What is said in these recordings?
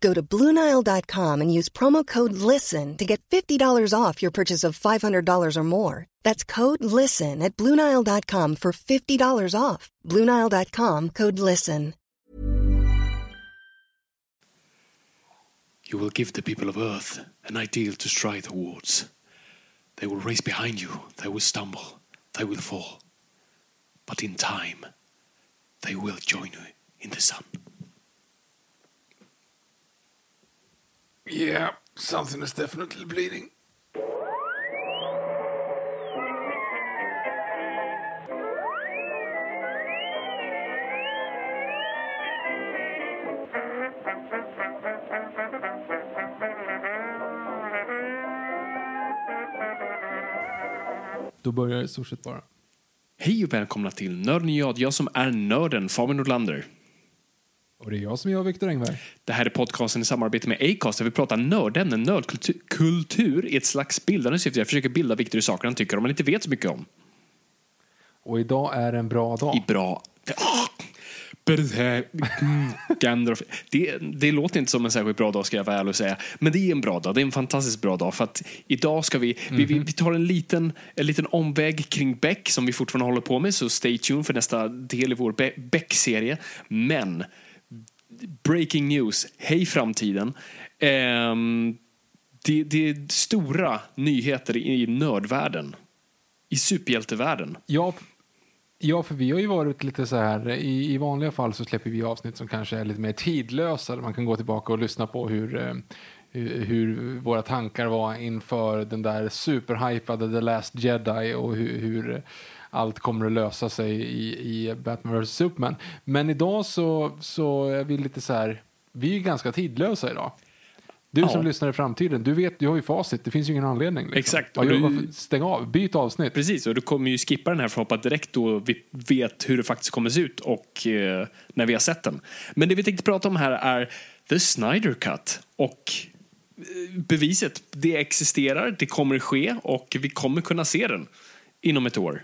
Go to BlueNile.com and use promo code LISTEN to get $50 off your purchase of $500 or more. That's code LISTEN at BlueNile.com for $50 off. BlueNile.com code LISTEN. You will give the people of Earth an ideal to strive towards. They will race behind you, they will stumble, they will fall. But in time, they will join you in the sun. Yeah, something is definitely bleeding. Då börjar det i stort sett bara. Hej och välkomna till Nörden jag, jag som är nörden, Fabian Nordlander. Och det är jag som jag, Viktor Engberg. Det här är podcasten i samarbete med Acast där vi pratar nördämnen, nördkultur kultur i ett slags bildande syfte. Jag försöker bilda Viktor i saker han tycker om men inte vet så mycket om. Och idag är en bra dag. I bra... Mm, Gandalf. Det, det låter inte som en särskilt bra dag ska jag vara ärlig och säga. Men det är en bra dag. Det är en fantastiskt bra dag. För att idag ska vi, vi, vi, vi tar en liten, en liten omväg kring Beck som vi fortfarande håller på med. Så stay tuned för nästa del i vår Be- Beck-serie. Men breaking news. Hej framtiden. Ehm, det, det är stora nyheter i nördvärlden. I superhjältevärlden. Ja, ja, för vi har ju varit lite så här, i, i vanliga fall så släpper vi avsnitt som kanske är lite mer tidlösa, där man kan gå tillbaka och lyssna på hur, eh, hur, hur våra tankar var inför den där superhypade The Last Jedi och hur, hur allt kommer att lösa sig i, i Batman vs Superman. Men idag så, så är vi lite så här, vi är ganska tidlösa idag. Du Ja. som lyssnar i framtiden, du vet, du har ju facit, det finns ju ingen anledning. Liksom. Exakt, och du... Stäng av, byt avsnitt. Precis, och du kommer ju skippa den här för att hoppa direkt då vi vet hur det faktiskt kommer se ut och eh, när vi har sett den. Men det vi tänkte prata om här är The Snyder Cut och eh, beviset. Det existerar, det kommer ske och vi kommer kunna se den inom ett år.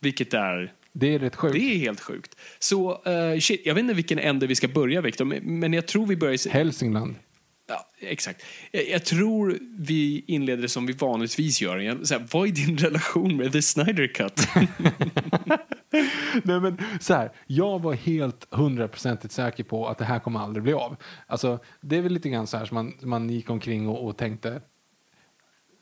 Vilket är, Det är rätt sjukt. det är helt sjukt. Så eh, shit, jag vet inte vilken ände vi ska börja Victor, men- jag tror vi börjar... i- Hälsingland. Ja, exakt. Jag, jag tror vi inleder som vi vanligtvis gör. Jag, så här, vad är din relation med The Snyder Cut? Nej, men så här, jag var helt hundraprocentigt säker på att det här kommer aldrig bli av. Alltså, det är väl lite grann så här som man, man gick omkring och, och tänkte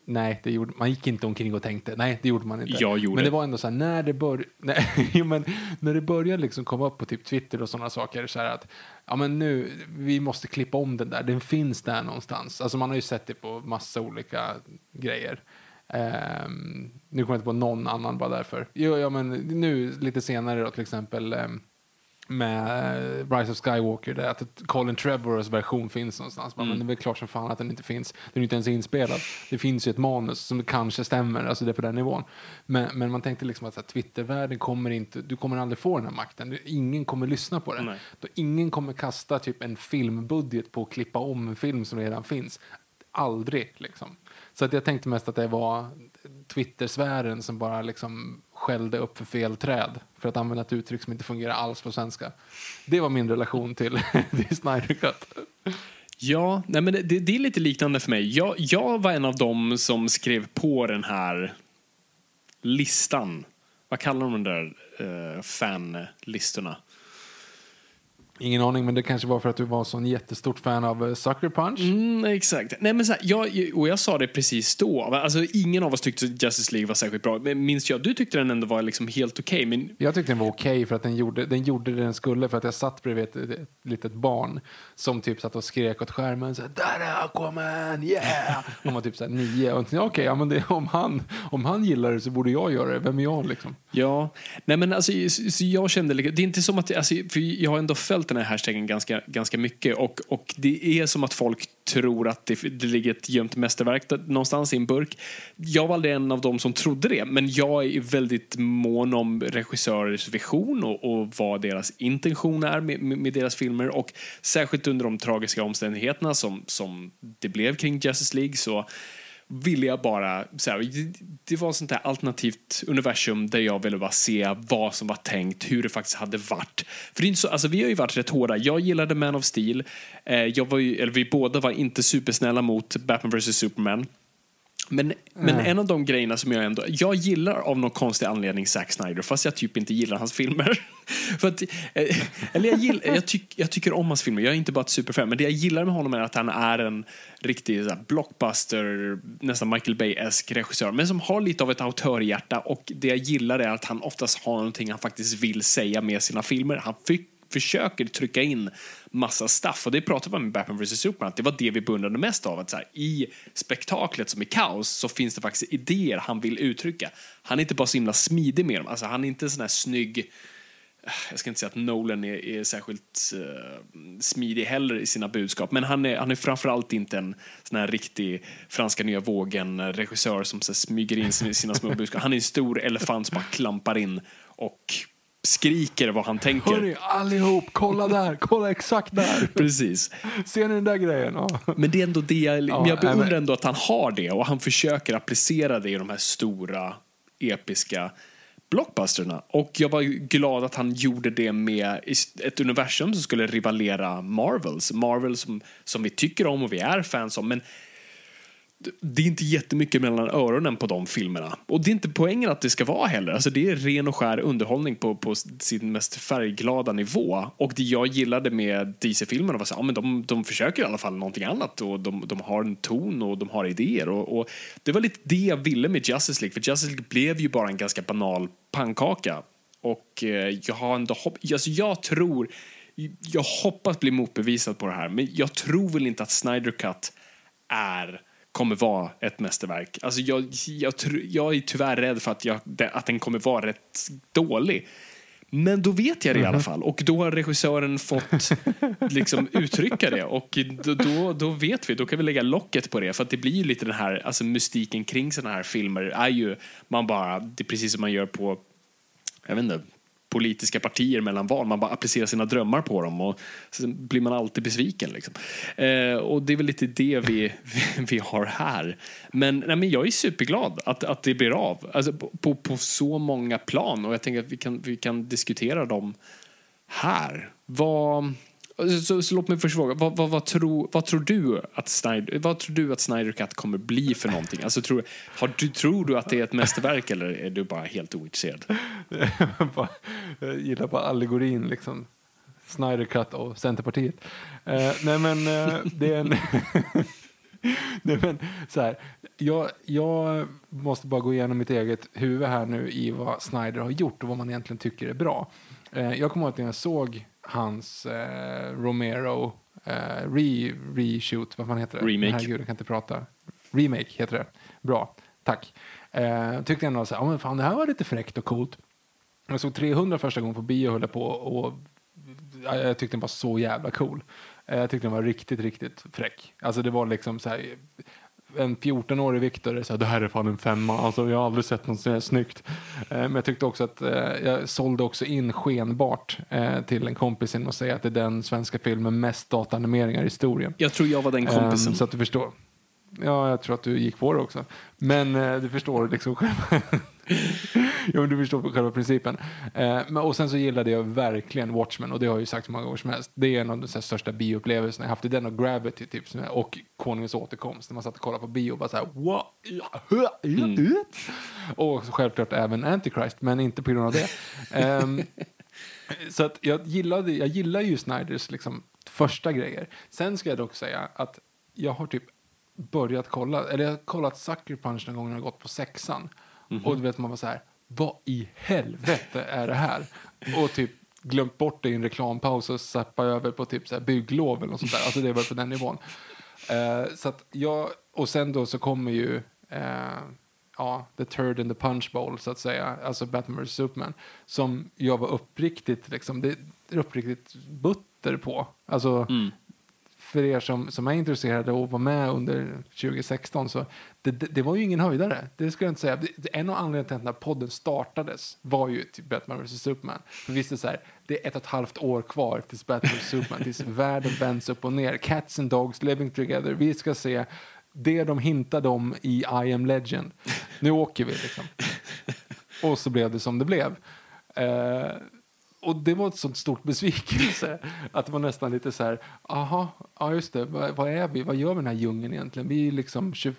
Nej, det gjorde, man gick inte omkring och tänkte. Nej, det gjorde man inte. Jag gjorde. Men det var ändå så här, när det, bör, nej, men när det började liksom komma upp på typ Twitter och sådana saker, så här att ja, men nu, vi måste klippa om den där, den finns där någonstans. Alltså man har ju sett det på massa olika grejer. Ehm, nu kommer jag inte på någon annan bara därför. Jo, ja, men nu lite senare då till exempel ehm, med Rise of Skywalker där att Colin Trevorrows version finns någonstans. Men det är väl klart som fan att den inte finns. Den är inte ens inspelad. Det finns ju ett manus som kanske stämmer, alltså det är på den nivån. Men, men man tänkte liksom att Twittervärlden kommer inte, du kommer aldrig få den här makten. Ingen kommer lyssna på det. Då ingen kommer kasta typ en filmbudget på att klippa om en film som redan finns. Aldrig liksom. Så att jag tänkte mest att det var Twittersfären som bara liksom skällde upp för fel träd för att använda ett uttryck som inte fungerar alls på svenska. Det var min relation till, till Snyder Cut. ja, nej, men det, det är lite liknande för mig. Jag, jag var en av dem som skrev på den här listan. Vad kallar de de där uh, fanlistorna? Ingen aning, men det kanske var för att du var sån jättestort fan av eh, Sucker Punch. Mm, exakt. Nej, men så här, jag, och jag sa det precis då. Alltså, ingen av oss tyckte Justice League var särskilt bra. Men minns jag, du tyckte den ändå var liksom helt okej. men Jag tyckte den var okej för att den gjorde, den gjorde det den skulle för att jag satt bredvid ett, ett litet barn som typ satt och skrek åt skärmen så här, där är Aquaman, yeah! Hon var typ så här nio okej, ja, men det, om, han, om han gillar det så borde jag göra det, vem är jag liksom? Ja, nej men alltså, så, jag kände, det är inte som att, alltså, för jag har ändå följt den här hashtaggen ganska, ganska mycket och, och det är som att folk tror att det, det ligger ett gömt mästerverk där, någonstans i en burk. Jag var aldrig en av dem som trodde det, men jag är väldigt mån om regissörers vision och, och vad deras intention är med, med, med deras filmer och särskilt under de tragiska omständigheterna som, som det blev kring Justice League så ville jag bara, så här, det- var sånt där alternativt universum där jag ville bara se vad som var tänkt, hur det faktiskt hade varit. För det är inte så, alltså vi har ju varit rätt hårda. Jag gillade Man of Steel. Eh, jag var ju, eller vi båda var inte supersnälla mot Batman vs Superman. Men, men en av de grejerna som jag ändå, jag gillar av någon konstig anledning Zack Snyder fast jag typ inte gillar hans filmer. För att, eh, eller jag, gill, jag, tyck, jag tycker om hans filmer, jag är inte bara ett superfan men det jag gillar med honom är att han är en riktig så här, blockbuster, nästan Michael Bay-esk regissör men som har lite av ett autörhjärta och det jag gillar är att han oftast har någonting han faktiskt vill säga med sina filmer. Han fick försöker trycka in massa stuff. Och det pratade man med Batman vs Superman, att det var det vi beundrade mest av. Att så här, I spektaklet som är kaos så finns det faktiskt idéer han vill uttrycka. Han är inte bara så himla smidig med dem. Alltså, han är inte en sån här snygg eh, jag ska inte säga att Nolan är, är särskilt uh, smidig heller i sina budskap, men han är, han är framförallt inte en sån här riktig franska nya vågen-regissör som så här, smyger in sina, sina små budskap. Han är en stor elefant som bara klampar in och skriker vad han tänker. Hörni, allihop, kolla där, kolla exakt där. Precis. Ser ni den där grejen? Ja. Men det är ändå det jag, Ja, jag beundrar ändå att han har det och han försöker applicera det i de här stora, episka blockbusterna. Och jag var glad att han gjorde det med ett universum som skulle rivalera Marvels. Marvel som, som vi tycker om och vi är fans om. Men det är inte jättemycket mellan öronen på de filmerna. Och det är inte poängen att det ska vara heller. Alltså det är ren och skär underhållning på, på sin mest färgglada nivå. Och det jag gillade med DC-filmerna var så, ja, men de, de försöker i alla fall någonting annat och de, de har en ton och de har idéer. Och, och det var lite det jag ville med Justice League, för Justice League blev ju bara en ganska banal pannkaka. Och eh, jag har ändå hopp, alltså jag tror, jag hoppas bli motbevisad på det här, men jag tror väl inte att Snyder Cut är kommer vara ett mästerverk. Alltså jag, jag, jag är tyvärr rädd för att, jag, att den kommer vara rätt dålig. Men då vet jag det i alla fall. Och då har regissören fått liksom uttrycka det. Och då, då, då vet vi, då kan vi lägga locket på det. För att det blir ju lite den här, alltså mystiken kring sådana här filmer är ju, man bara, det är precis som man gör på, jag vet inte, politiska partier mellan val. Man bara applicerar sina drömmar på dem och sen blir man alltid besviken. Liksom. Eh, och det är väl lite det vi, vi, vi har här. Men, nej, men jag är superglad att, att det blir av. Alltså, på, på, på så många plan. Och jag tänker att vi kan, vi kan diskutera dem här. Vad... Så, så låt mig först fråga, vad, vad, vad, tro, vad, tror du att Snyder, vad tror du att Snyder Cut kommer bli för någonting? Alltså, tror, har du, tror du att det är ett mästerverk eller är du bara helt ointresserad? Jag gillar bara allegorin liksom. Snyder Cut och Centerpartiet. Eh, nej men eh, det är en... nej men så här. Jag, jag måste bara gå igenom mitt eget huvud här nu i vad Snyder har gjort och vad man egentligen tycker är bra. Eh, jag kommer ihåg att när jag såg hans eh, Romero eh, re, reshoot, vad fan heter det? Remake. Herregud, jag kan inte prata. Remake heter det. Bra, tack. Eh, tyckte ändå så här, ja men fan det här var lite fräckt och coolt. Jag såg 300 första gången på bio och höll på och ja, jag tyckte den var så jävla cool. Eh, Jag tyckte den var riktigt, riktigt fräck. Alltså det var liksom så här en 14-årig Viktor sa det här är fan en femma. Alltså, jag har aldrig sett något så här snyggt. Eh, men jag tyckte också att eh, jag sålde också in skenbart eh, till en kompis genom att säga att det är den svenska filmen med mest dataanimeringar i historien. Jag tror jag var den kompisen. Ehm, så att du förstår. Ja, jag tror att du gick på det också. Men eh, du förstår liksom själva... jo, men du förstår själva principen. Eh, men, och sen så gillade jag verkligen Watchmen och det har jag ju sagt så många gånger som helst. Det är en av de här, största bioupplevelserna jag haft. Det är den och Gravity typ, och Konungens återkomst. När man satt och kollade på bio och bara så här... What? Och självklart även Antichrist, men inte på grund av det. Ehm, Så att jag, gillade, jag gillar ju Snyders liksom, första grejer. Sen ska jag dock säga att jag har typ börjat kolla, eller jag har kollat Sucker Punch någon gång när jag gått på sexan. Och du vet man var så här, vad i helvete är det här? Och typ glömt bort det i en reklampaus och zappa över på typ så här bygglov eller något sånt där. Alltså det var på den nivån. Eh, så att jag, och sen då så kommer ju eh, ja, the turd in the punch bowl så att säga, alltså Batman vs Superman, som jag var uppriktigt, liksom, det, uppriktigt butter på. Alltså, för er som, som är intresserade och var med under 2016 så det, det, det var ju ingen höjdare. Det skulle jag inte säga. Det, en av anledningarna till att den här podden startades var ju typ Batman vs Superman. För visst är så här, det är ett och ett halvt år kvar tills Batman vs Superman, tills världen vänds upp och ner. Cats and dogs living together. Vi ska se det de hintade om i I am legend. Nu åker vi liksom. Och så blev det som det blev. Eh, och det var ett sånt stort besvikelse att det var nästan lite så här, aha, ja just det, vad, vad är vi, vad gör vi i den här djungeln egentligen? Vi är liksom 20,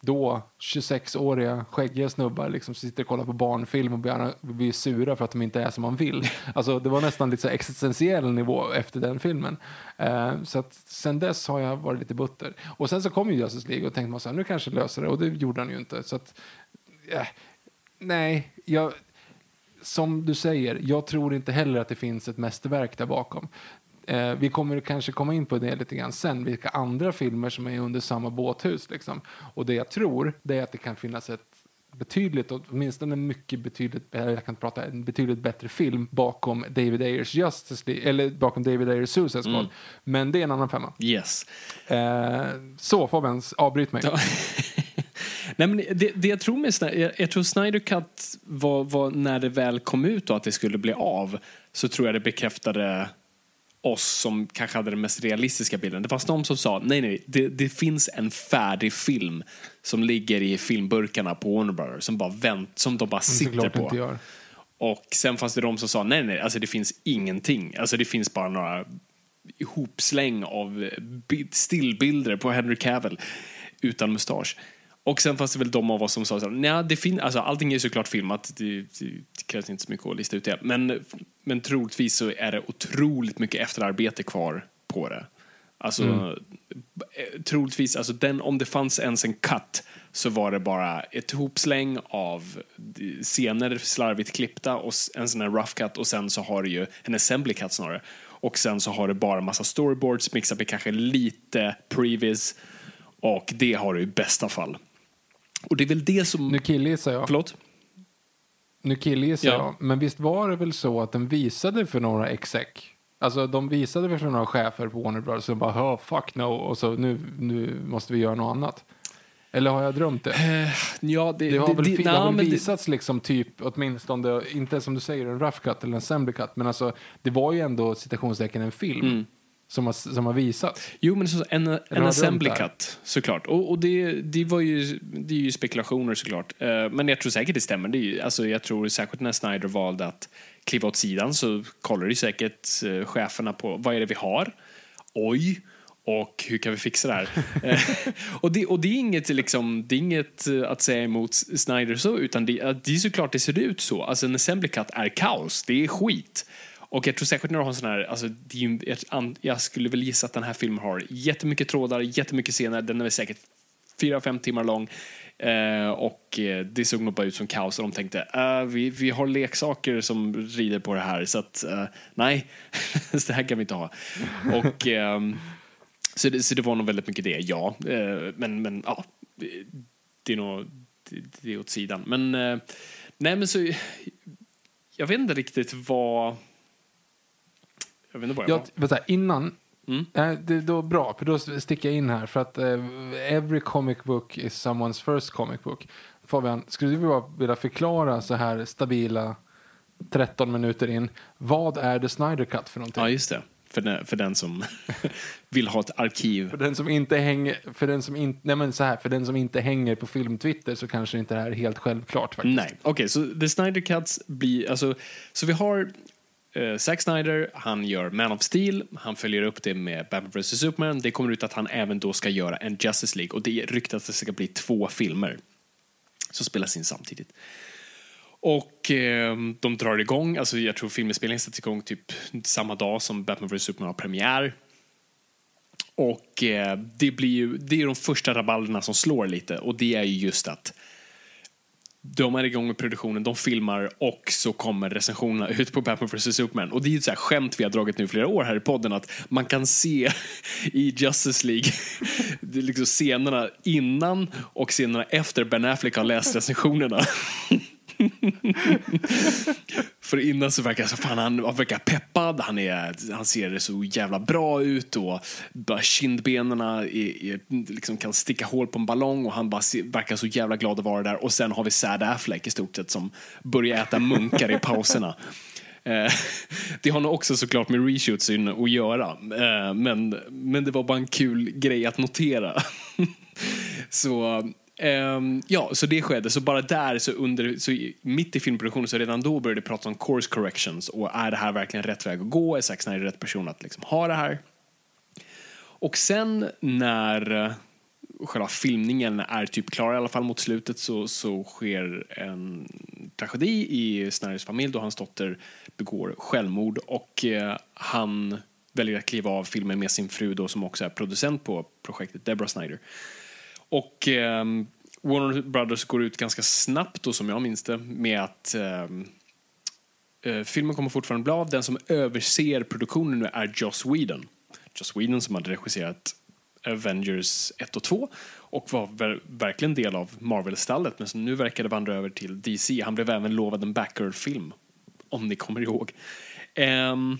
då 26-åriga skäggiga snubbar liksom sitter och kollar på barnfilm och blir, blir sura för att de inte är som man vill. Alltså det var nästan lite så existentiell nivå efter den filmen. Eh, så att sen dess har jag varit lite butter. Och sen så kom ju Justice League och tänkte man så här, nu kanske löser det och det gjorde han ju inte. Så att, eh, nej, jag som du säger, jag tror inte heller att det finns ett mästerverk där bakom. Eh, vi kommer kanske komma in på det lite grann sen, vilka andra filmer som är under samma båthus. Liksom. Och det jag tror, det är att det kan finnas ett betydligt, åtminstone mycket betydligt, jag kan inte prata, en betydligt bättre film bakom David Ayers Justice League, eller bakom David Ayers Suicide Squad. Men det är en annan femma. Yes. Eh, så Fabian, avbryt mig. Nej, men det, det jag tror med Snyder, jag, jag tror Snyder Cut var, var när det väl kom ut och att det skulle bli av så tror jag det bekräftade oss som kanske hade den mest realistiska bilden. Det fanns de som sa nej, nej, det, det finns en färdig film som ligger i filmburkarna på Warner Brothers som, bara vänt, som de bara sitter på. Och sen fanns det de som sa nej, nej, alltså det finns ingenting. Alltså det finns bara några ihopsläng av bild, stillbilder på Henry Cavill utan mustasch. Och sen fanns det väl de av oss som sa så här, det fin- alltså, allting är såklart filmat, det, det, det krävs inte så mycket att lista ut det. Men, men troligtvis så är det otroligt mycket efterarbete kvar på det. Alltså, eh, troligtvis, alltså den, om det fanns ens en cut så var det bara ett hopsläng av scener slarvigt klippta och en sån här rough cut och sen så har du ju en assembly cut snarare. Och sen så har du bara massa storyboards mixat med kanske lite previs och det har du i bästa fall. Och det är väl det som... Nu killgissar jag. Förlåt? Nu killgissar Ja. jag, men visst var det väl så att den visade för några exec? Alltså de visade väl för några chefer på Warner Brothers som bara oh, fuck no och så nu, nu måste vi göra något annat. Eller har jag drömt det? Ja, det, Det har väl, det, det, nej, har väl men det- visats liksom typ åtminstone, inte som du säger en rough cut eller en assembly cut, men alltså det var ju ändå citationstecken en film Mm. Som, har, som har visats. Jo, men så, en, en assembly cut, såklart. Och, och det, det, var ju, det är ju spekulationer såklart. Eh, men jag tror säkert det stämmer. Det är ju, alltså, jag tror särskilt när Snyder valde att kliva åt sidan så kollade ju säkert eh, cheferna på vad är det vi har? Oj! Och hur kan vi fixa det här? Eh, och, det, och det är inget, liksom, det är inget att säga emot Snyder så, utan det, det är såklart det ser ut så. Alltså en assembly cut är kaos, det är skit. Och jag tror säkert när du har en sån här, alltså, jag skulle väl gissa att den här filmen har jättemycket trådar, jättemycket scener, den är väl säkert fyra, fem timmar lång. Eh, och eh, det såg nog bara ut som kaos och de tänkte, eh, vi, vi har leksaker som rider på det här så att eh, nej, så det här kan vi inte ha. Och ehm, så det, så det var nog väldigt mycket det, ja. Eh, men, men ja, det- det är nog det, det är åt sidan. Men eh, nej, men så jag vet inte riktigt vad jag vet inte vad jag var. vänta, innan, Mm. eh, det då bra, för då sticker jag in här för att eh, every comic book is someone's first comic book. Fabian, skulle du vilja- förklara så här stabila 13 minuter in, vad är The Snyder Cut för någonting? Ja, just det. För den, för den som vill ha ett arkiv. För den som inte hänger, för den som inte, nej men så här, för den som inte hänger på filmtwitter så kanske inte det här är helt självklart faktiskt. Nej, okej, så The Snyder Cuts blir, alltså, så vi har eh, Zack Snyder, han gör Man of Steel, han följer upp det med Batman vs Superman, det kommer ut att han även då ska göra en Justice League och det ryktas att det ska bli två filmer som spelas in samtidigt. Och eh, de drar igång, alltså jag tror filminspelningen sätts igång typ samma dag som Batman vs Superman har premiär. Och eh, det blir ju, det är de första rabalderna som slår lite och det är ju just att de är igång med produktionen, de filmar och så kommer recensionerna ut på Batman vs Superman. Och det är ju ett så här skämt vi har dragit nu flera år här i podden att man kan se i Justice League det är liksom scenerna innan och scenerna efter Ben Affleck har läst recensionerna. För innan så verkar så fan, han, verkar peppad, han, är, han ser så jävla bra ut och bara kindbenen är, är, liksom kan sticka hål på en ballong och han bara ser, verkar så jävla glad att vara där. Och sen har vi Sad Affleck i stort sett som börjar äta munkar i pauserna. Eh, det har nog också såklart med reshoots att göra, eh, men, men det var bara en kul grej att notera. så Um, ja, så det skedde. Så bara där, så under, så mitt i filmproduktionen, så redan då började det prata om course corrections. Och är det här verkligen rätt väg att gå? Är Zack Snyder rätt person att liksom ha det här? Och sen när eh, själva filmningen är typ klar, i alla fall mot slutet, så, så sker en tragedi i Snyders familj då hans dotter begår självmord och uh, han väljer att kliva av filmen med sin fru då, som också är producent på projektet, Deborah Snyder. Och eh, Warner Brothers går ut ganska snabbt, då, som jag minns det, med att ehm, eh, filmen kommer fortfarande bli av. Den som överser produktionen nu är Joss Whedon. Joss Whedon som hade regisserat Avengers 1 och 2 och var ver verkligen del av Marvel-stallet men som nu verkade vandra över till DC. Han blev även lovad en Batgirl-film, om ni kommer ihåg. Um,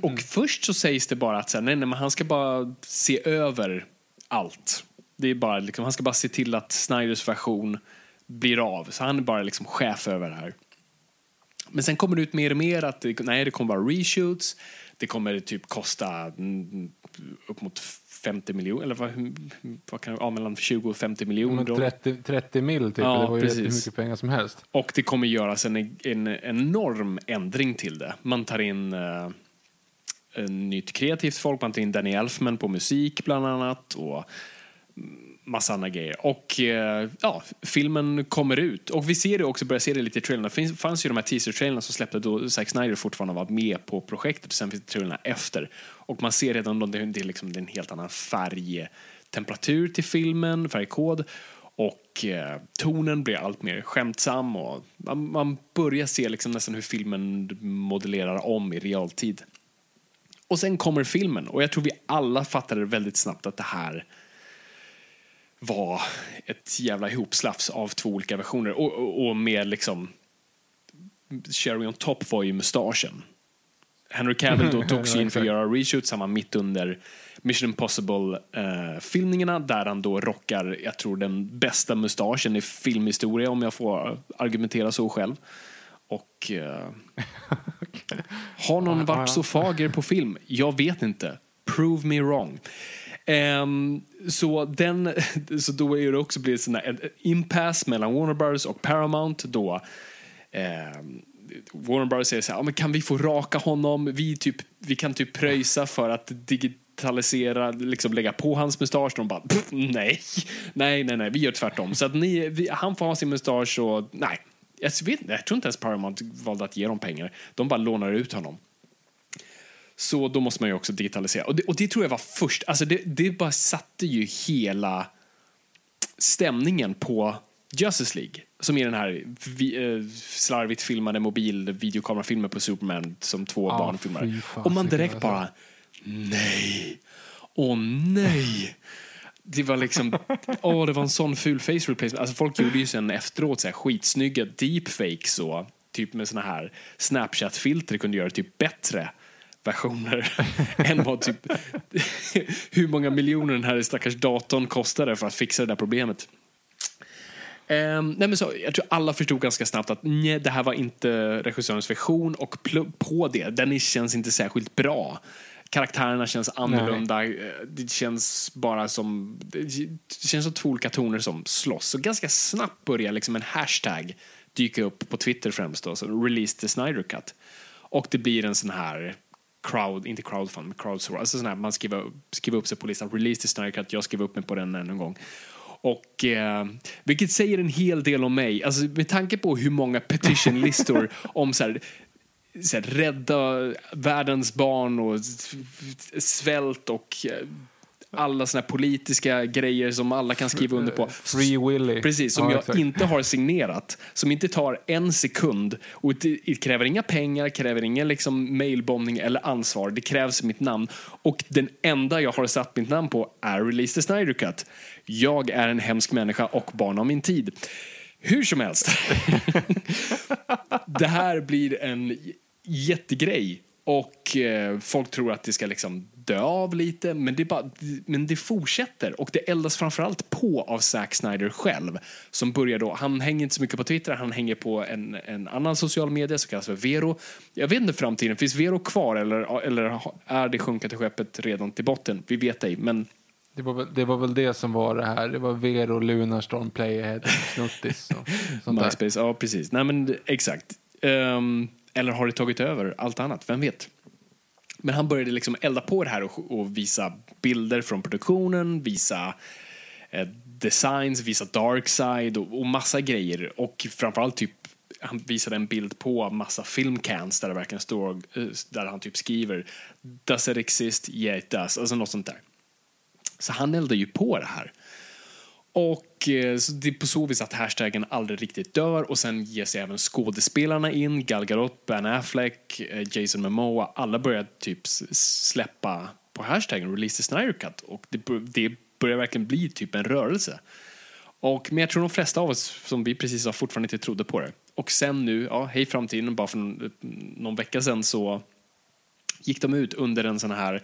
och mm. först så sägs det bara att så här, nej, nej, men han ska bara se över allt. Det är bara, liksom, han ska bara se till att Snyders version blir av. Så han är bara liksom chef över det här. Men sen kommer det ut mer och mer att det, nej, det kommer vara reshoots. Det kommer typ kosta mm, upp mot 50 miljoner, eller vad, vad kan det vara, mellan 20 och 50 miljoner. 30, 30 mil typ, ja, det var ju hur mycket pengar som helst. Och det kommer göras en, en enorm ändring till det. Man tar in uh, nytt kreativt folk, man tar in Danny Elfman på musik bland annat. Och massa andra grejer. Och eh, ja, filmen kommer ut. Och vi ser det också, börjar se det lite i trailerna. Det fanns ju de här teaser-trailerna som släppte då Zack Snyder fortfarande var med på projektet. Sen finns det trailerna efter. Och man ser redan då, det är, liksom, en helt annan färgtemperatur till filmen, färgkod. Och eh, tonen blir allt mer skämtsam och man, man börjar se liksom nästan hur filmen modellerar om i realtid. Och sen kommer filmen och jag tror vi alla fattade väldigt snabbt att det här var ett jävla ihopslafs av två olika versioner. Och, och, och med liksom... Cherry on top var ju mustaschen. Henry Cavill då tog sig in för att göra reshoots, han var mitt under Mission Impossible-filmningarna eh, där han då rockar, jag tror den bästa mustaschen i filmhistoria om jag får argumentera så själv. Och eh, okay. har någon varit så fager på film? Jag vet inte. Prove me wrong. Um, så, den, så då är det också blivit en impasse mellan Warner Bros och Paramount då um, Warner Bros säger så här, ah, men kan vi få raka honom? Vi, typ, vi kan typ pröjsa för att digitalisera, liksom lägga på hans mustasch. De bara, nej, nej, nej, nej, vi gör tvärtom. Så att ni, vi, han får ha sin mustasch och nej. Jag, vet, jag tror inte ens Paramount valde att ge dem pengar. De bara lånar ut honom. Så då måste man ju också digitalisera. Och det, och det tror jag var först, alltså det, det bara satte ju hela stämningen på Justice League, som är den här vi, äh, slarvigt filmade mobilvideokamerafilmen på Superman som två ah, barn filmar. Och man direkt bara, nej, åh oh, nej. Det var liksom, åh oh, det var en sån ful face replacement. Alltså folk gjorde ju sen efteråt så här skitsnygga deepfakes och typ med såna här Snapchat-filter kunde göra det typ bättre versioner än vad typ hur många miljoner den här stackars datorn kostade för att fixa det där problemet. Um, nej men så, jag tror alla förstod ganska snabbt att nej, det här var inte regissörens version och på det, den känns inte särskilt bra. Karaktärerna känns annorlunda, nej. Eh, det känns bara som, det känns som två olika toner som slåss. Så ganska snabbt börjar liksom en hashtag dyka upp på Twitter främst då, så release the Snyder Cut. Och det blir en sån här crowd, inte crowdfund, men crowdsource. Alltså sån här, man skriver, skriver upp sig på listan, release till Snyder Cut, jag skriver upp mig på den en gång. Och, eh, vilket säger en hel del om mig. Alltså, med tanke på hur många petitionlistor om så här, så här, rädda världens barn och svält och eh, alla såna här politiska grejer som alla kan skriva under på. Free Willy. Precis, som Ja, jag exakt. inte har signerat. Som inte tar en sekund. Och det, det kräver inga pengar, kräver ingen liksom mailbombning eller ansvar. Det krävs mitt namn. Och den enda jag har satt mitt namn på är Release the Snyder Cut. Jag är en hemsk människa och barn av min tid. Hur som helst. det här blir en jättegrej. Och eh, folk tror att det ska liksom dö av lite, men det, bara, men det fortsätter. Och det eldas framförallt på av Zack Snyder själv. Som börjar då, han hänger inte så mycket på Twitter, han hänger på en, en annan social media som kallas för Vero. Jag vet inte framtiden, finns Vero kvar eller, eller är det sjunkande skeppet redan till botten? Vi vet ej, men Det var, väl, det var väl det som var det här. Det var Vero, Lunarstorm, Playhead, Snuttis och sånt där. MySpace, ja precis. Nej men exakt. Ehm, eller har det tagit över allt annat? Vem vet? Men han började liksom elda på det här och, och visa bilder från produktionen, visa eh, designs, visa dark side och, och massa grejer. Och framförallt typ han visade en bild på massa filmcans där det verkligen står, eh, där han typ skriver Does it exist? Yeah it does. Alltså något sånt där. Så han eldar ju på det här. Och eh, så det är på så vis att hashtaggen aldrig riktigt dör och sen ger sig även skådespelarna in, Gal Gadot, Ben Affleck, eh, Jason Momoa, alla börjar typ släppa på hashtaggen Release the Snyder Cut och det, det börjar verkligen bli typ en rörelse. Och, men jag tror de flesta av oss som vi precis sa fortfarande inte trodde på det. Och sen nu, ja, hej framtiden, bara för någon, någon vecka sedan så gick de ut under en sån här,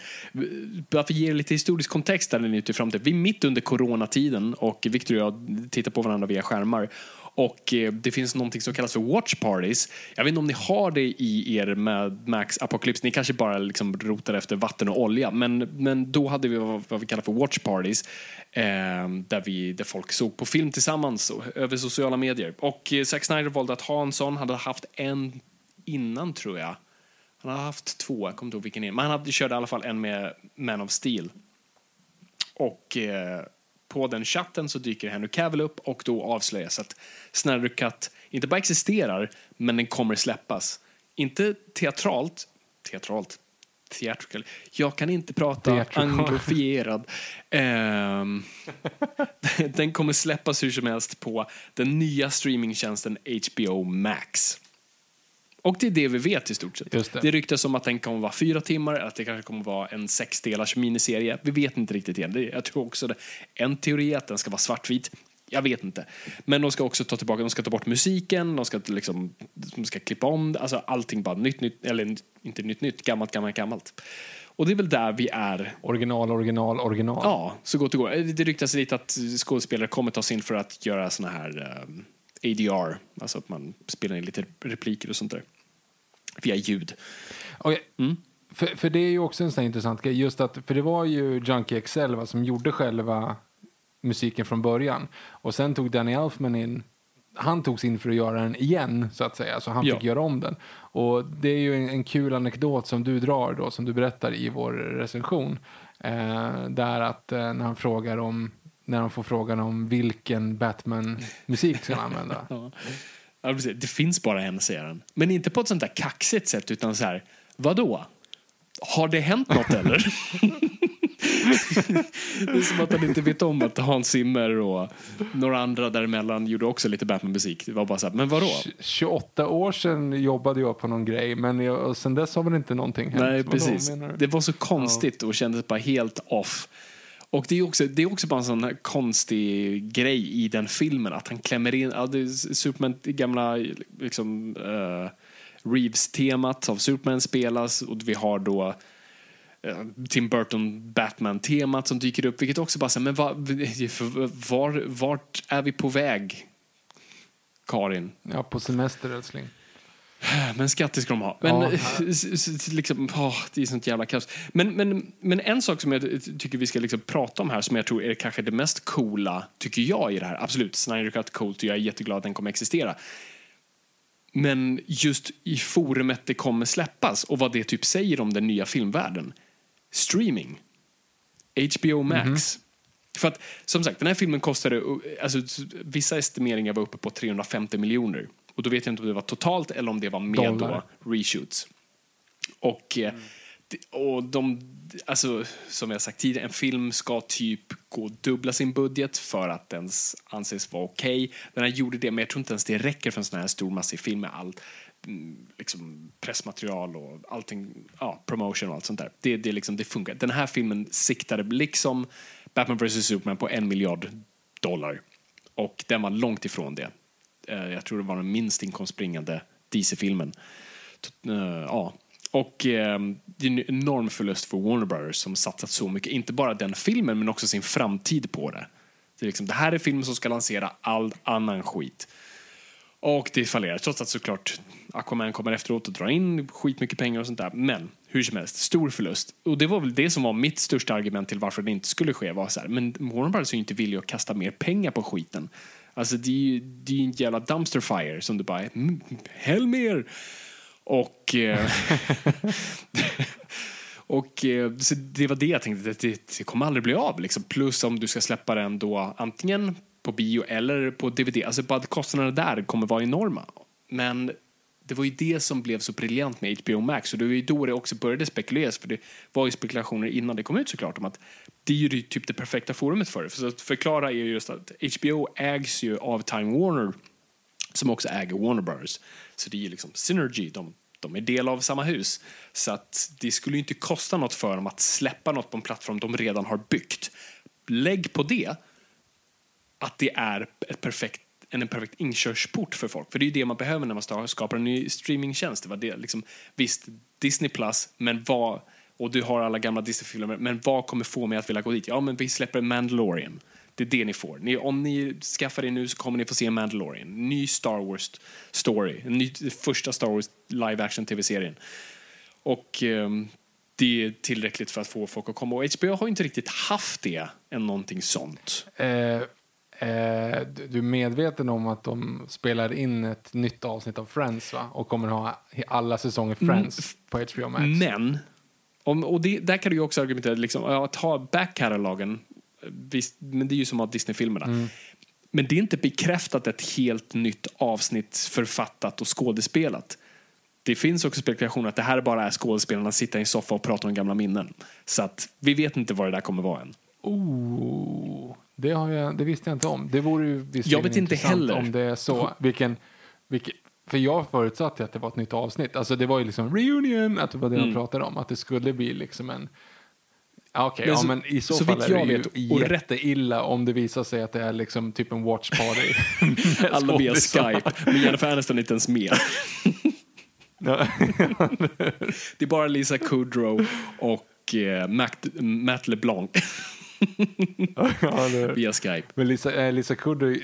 bara för att ge lite historisk kontext där ni ute i framtiden. Vi är mitt under coronatiden och Victor och jag tittar på varandra via skärmar. Och eh, det finns någonting som kallas för watch parties. Jag vet inte om ni har det i er med Max Apocalypse. Ni kanske bara liksom rotar efter vatten och olja. Men, men då hade vi vad, vi kallar för watch parties. Eh, där, vi, där folk såg på film tillsammans över sociala medier. Och eh, Zack Snyder valde att ha en sån. hade haft en innan tror jag. Han har haft två, jag kommer inte ihåg vilken är. Men han hade, körde i alla fall en med Man of Steel. Och eh, på den chatten så dyker Henry Cavill upp och då avslöjas att Snyder Cut inte bara existerar, men den kommer släppas. Inte teatralt, teatralt, theatrical. Jag kan inte prata anglofierad. Ehm, den kommer släppas hur som helst på den nya streamingtjänsten HBO Max. Och det är det vi vet i stort sett. Just det. det ryktas om att den kommer vara fyra timmar, eller att det kanske kommer vara en sexdelars miniserie. Vi vet inte riktigt än. Jag tror också det. En teori är att den ska vara svartvit. Jag vet inte. Men de ska också ta tillbaka, de ska ta bort musiken, de ska, liksom, de ska klippa om, alltså allting bara nytt, nytt, eller inte nytt, nytt, gammalt, gammalt, gammalt. Och det är väl där vi är Original, original, original. Ja, så gott det går. Det ryktas lite att skådespelare kommer tas in för att göra såna här um, ADR, alltså att man spelar in lite repliker och sånt där. Via ljud. Okej. Mm. För, för det är ju också en sån intressant grej. Just att, för det var ju Junkie XL va, som gjorde själva musiken från början. Och sen tog Danny Elfman in han togs in för att göra den igen, så att säga. Så han Ja. fick göra om den. Och det är ju en, en kul anekdot som du drar då, som du berättar i vår recension. Eh, där att eh, när han frågar om, när han får frågan om vilken Batman-musik ska han använda. Ja. Ja, precis. Det finns bara en, säger han. Men inte på ett sånt där kaxigt sätt, utan så här, vadå? Har det hänt något eller? det är som att han inte vet om att Hans Zimmer och några andra däremellan gjorde också lite Batman-musik. Det var bara så här, men vadå? 28 år sedan jobbade jag på någon grej, men jag, sen dess har väl inte någonting hänt. Nej, Vadå, precis. du? Det var så konstigt och kändes bara helt off. Och det är också, det är också bara en sån här konstig grej i den filmen att han klämmer in, ja, det är Superman, gamla liksom uh, Reeves-temat av Superman spelas och vi har då eh, Tim Burton Batman-temat som dyker upp, vilket också bara säger, men va, var, vart är vi på väg? Karin? Ja, på semester älskling. Men skatter ska de ha. Men Ja. liksom, åh, det är sånt jävla kaos. Men, men, men en sak som jag tycker vi ska liksom prata om här som jag tror är kanske det mest coola, tycker jag i det här. Absolut, Snyder Cut coolt och jag är jätteglad att den kommer existera. Men just i forumet det kommer släppas och vad det typ säger om den nya filmvärlden. Streaming. HBO Max. För att, som sagt, den här filmen kostade, alltså vissa estimeringar var uppe på 350 miljoner. Och då vet jag inte om det var totalt eller om det var med Dollar. då reshoots. Och, eh, det- och de, alltså som jag sagt tidigare, en film ska typ gå dubbla sin budget för att den anses vara okej. Den här gjorde det, men jag tror inte ens det räcker för en sån här stor massiv film med allt mm, liksom pressmaterial och allting, ja, promotion och allt sånt där. Det, det, liksom, det funkar. Den här filmen siktade liksom Batman vs Superman på en miljard dollar. Och den var långt ifrån det. Eh, Jag tror det var den minst inkomstbringande DC-filmen. T- eh, Ja. Och eh, det är en enorm förlust för Warner Brothers som satsat så mycket, inte bara den filmen men också sin framtid på det. Det, är liksom, det här är filmen som ska lansera all annan skit. Och det fallerar, trots att såklart Aquaman kommer efteråt och drar in skitmycket pengar och sånt där. Men hur som helst, stor förlust. Och det var väl det som var mitt största argument till varför det inte skulle ske. Var så här, men Warner Brothers är ju inte villiga att kasta mer pengar på skiten. Alltså det är ju det är en jävla dumpster fire som du bara, mm, häll mer! Och... Eh, och eh, så det var det jag tänkte, det, det, det kommer aldrig bli av. Liksom. Plus om du ska släppa den då antingen på bio eller på DVD. Alltså bara kostnaderna där kommer vara enorma. Men det var ju det som blev så briljant med HBO Max och det var ju då det också började spekuleras för det var ju spekulationer innan det kom ut såklart om att det är ju det- typ det perfekta forumet för det. För att förklara är ju just att HBO ägs ju av Time Warner som också äger Warner Bros. Så det är ju liksom synergy, de, de är del av samma hus. Så att det skulle ju inte kosta något för dem att släppa något på en plattform de redan har byggt. Lägg på det att det är ett perfekt, en, en perfekt inkörsport för folk. För det är ju det man behöver när man skapar en ny streamingtjänst. Det var det, liksom, visst, Disney Plus, men vad, och du har alla gamla Disney-filmer, men vad kommer få mig att vilja gå dit? Ja, men vi släpper Mandalorian. Det är det ni får. Ni, om ni skaffar det nu så kommer ni få se Mandalorian. Ny Star Wars story. En ny, första Star Wars live action tv-serien. Och ehm, det är tillräckligt för att få folk att komma. Och HBO har ju inte riktigt haft det än någonting sånt. Eh, eh, du är medveten om att de spelar in ett nytt avsnitt av Friends va? Och kommer ha alla säsonger Friends på HBO Max. Men, om, och det, där kan du ju också argumentera, liksom, att ha backkatalogen, visst, men det är ju som att ha Disney-filmerna. Men det är inte bekräftat ett helt nytt avsnitt författat och skådespelat. Det finns också spekulationer att det här bara är skådespelarna sitta i en soffa och prata om gamla minnen. Så att vi vet inte vad det där kommer vara än. Oh, det, jag, det visste jag inte om. Det vore ju Jag vet inte heller. om det är så. Vilken, vilken, för jag förutsatte att det var ett nytt avsnitt. Alltså det var ju liksom reunion, att det var det Mm. de pratade om. Att det skulle bli liksom en... Okej, Men ja, men i så, så fall är det ju vet, jätteilla om det visar sig att det är liksom typ en watch party. Alla via. Skype, men Jennifer Aniston är inte ens med. Det är bara Lisa Kudrow och eh, Matt LeBlanc ja, det, via Skype. men Lisa, eh, Lisa Kudrow,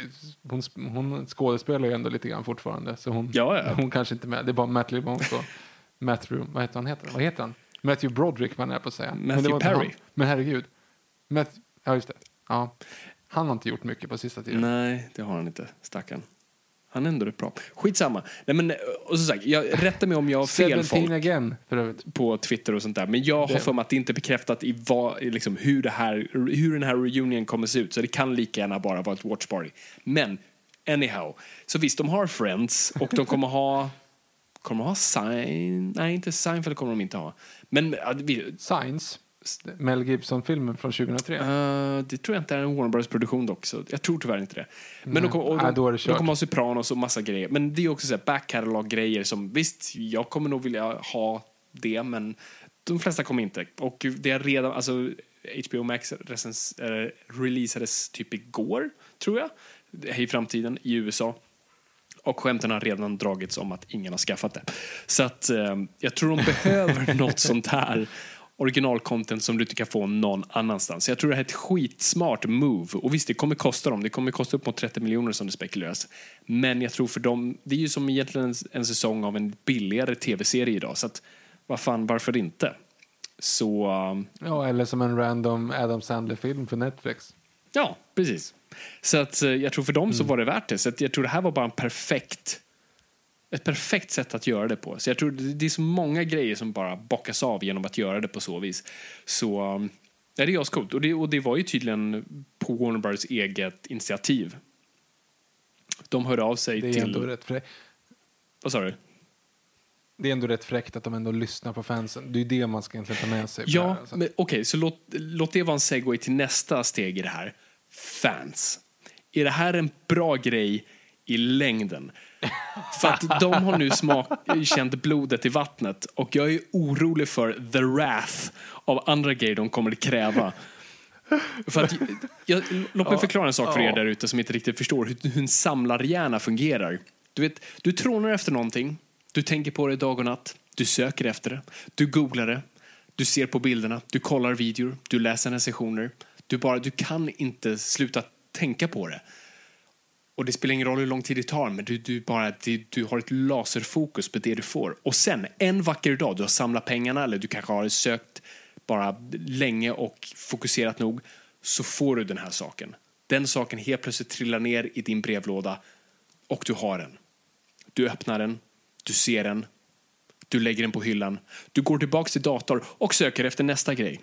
hon, hon skådespelar ju ändå lite grann fortfarande. Så hon, Ja, ja. hon kanske inte är med. Det är bara Matt LeBlanc och Matthew, vad heter han? Heter? Vad heter han? Matthew Broderick var jag nära på att säga. Men Matthew inte Perry. Men herregud. Matt, ja, just det. Ja. Han har inte gjort mycket på sista tiden. Nej, det har han inte. Stackarn. Han är ändå rätt bra. Skitsamma. Nej, men, och som sagt, jag rättar mig om jag har fel folk again, på Twitter och sånt där. Men jag har Det- för mig att det inte är bekräftat i vad, liksom, hur, det här, hur den här reunion kommer se ut. Så det kan lika gärna bara vara ett watch party. Men anyhow. Så visst, de har Friends och de kommer ha... Kommer de ha Sein? Nej, inte Seinfeld kommer de inte ha. Men Signs, Mel Gibson-filmen från 2003. Eh, det tror jag inte är en Warner Bros produktion dock, så jag tror tyvärr inte det. Men de, kommer- och de, Nej, då de kommer ha Sopranos och massa grejer. Men det är också så här back grejer som visst, jag kommer nog vilja ha det, men de flesta kommer inte. Och det är redan, alltså HBO Max recens, eh, releasades typ igår, tror jag, i framtiden i USA. Och skämten har redan dragits om att ingen har skaffat det. Så att eh, jag tror de behöver något sånt här originalcontent som du inte kan få någon annanstans. Jag tror det här är ett skitsmart move. Och visst, det kommer kosta dem. Det kommer kosta upp mot 30 miljoner som det spekuleras. Men jag tror för dem, det är ju som egentligen en, en säsong av en billigare tv-serie idag. Så att, vad fan, varför inte? Så, um, Ja, eller som en random Adam Sandler-film för Netflix. Ja, precis. Så att eh, jag tror för dem så var det värt det. Så att jag tror det här var bara en perfekt ett perfekt sätt att göra det på. Så jag tror det är så många grejer som bara bockas av genom att göra det på så vis. Så um, Ja, det är ascoolt. Och det, och det var ju tydligen på Warner Brothers eget initiativ. De hörde av sig Det är till... ändå rätt fräckt. Vad sa du? Det är ändå rätt fräckt att de ändå lyssnar på fansen. Det är det man ska egentligen ta med sig. Ja, alltså. men okej, så låt, låt det vara en segway till nästa steg i det här. Fans. Är det här en bra grej i längden? För att de har nu smak, känt blodet i vattnet och jag är orolig för the wrath av andra grejer de kommer att kräva. För att, jag, låt mig förklara en sak för er där ute som inte riktigt förstår hur, hur en samlarhjärna fungerar. Du, vet, du trånar efter någonting, du tänker på det dag och natt, du söker efter det, du googlar det, du ser på bilderna, du kollar videor, du läser recensioner. Du, bara, du kan inte sluta tänka på det. Och det spelar ingen roll hur lång tid det tar, men du, du, bara, du, du har ett laserfokus på det du får. Och sen, en vacker dag, du har samlat pengarna eller du kanske har sökt bara länge och fokuserat nog, så får du den här saken. Den saken helt plötsligt trillar ner i din brevlåda och du har den. Du öppnar den, du ser den, du lägger den på hyllan, du går tillbaka till datorn och söker efter nästa grej.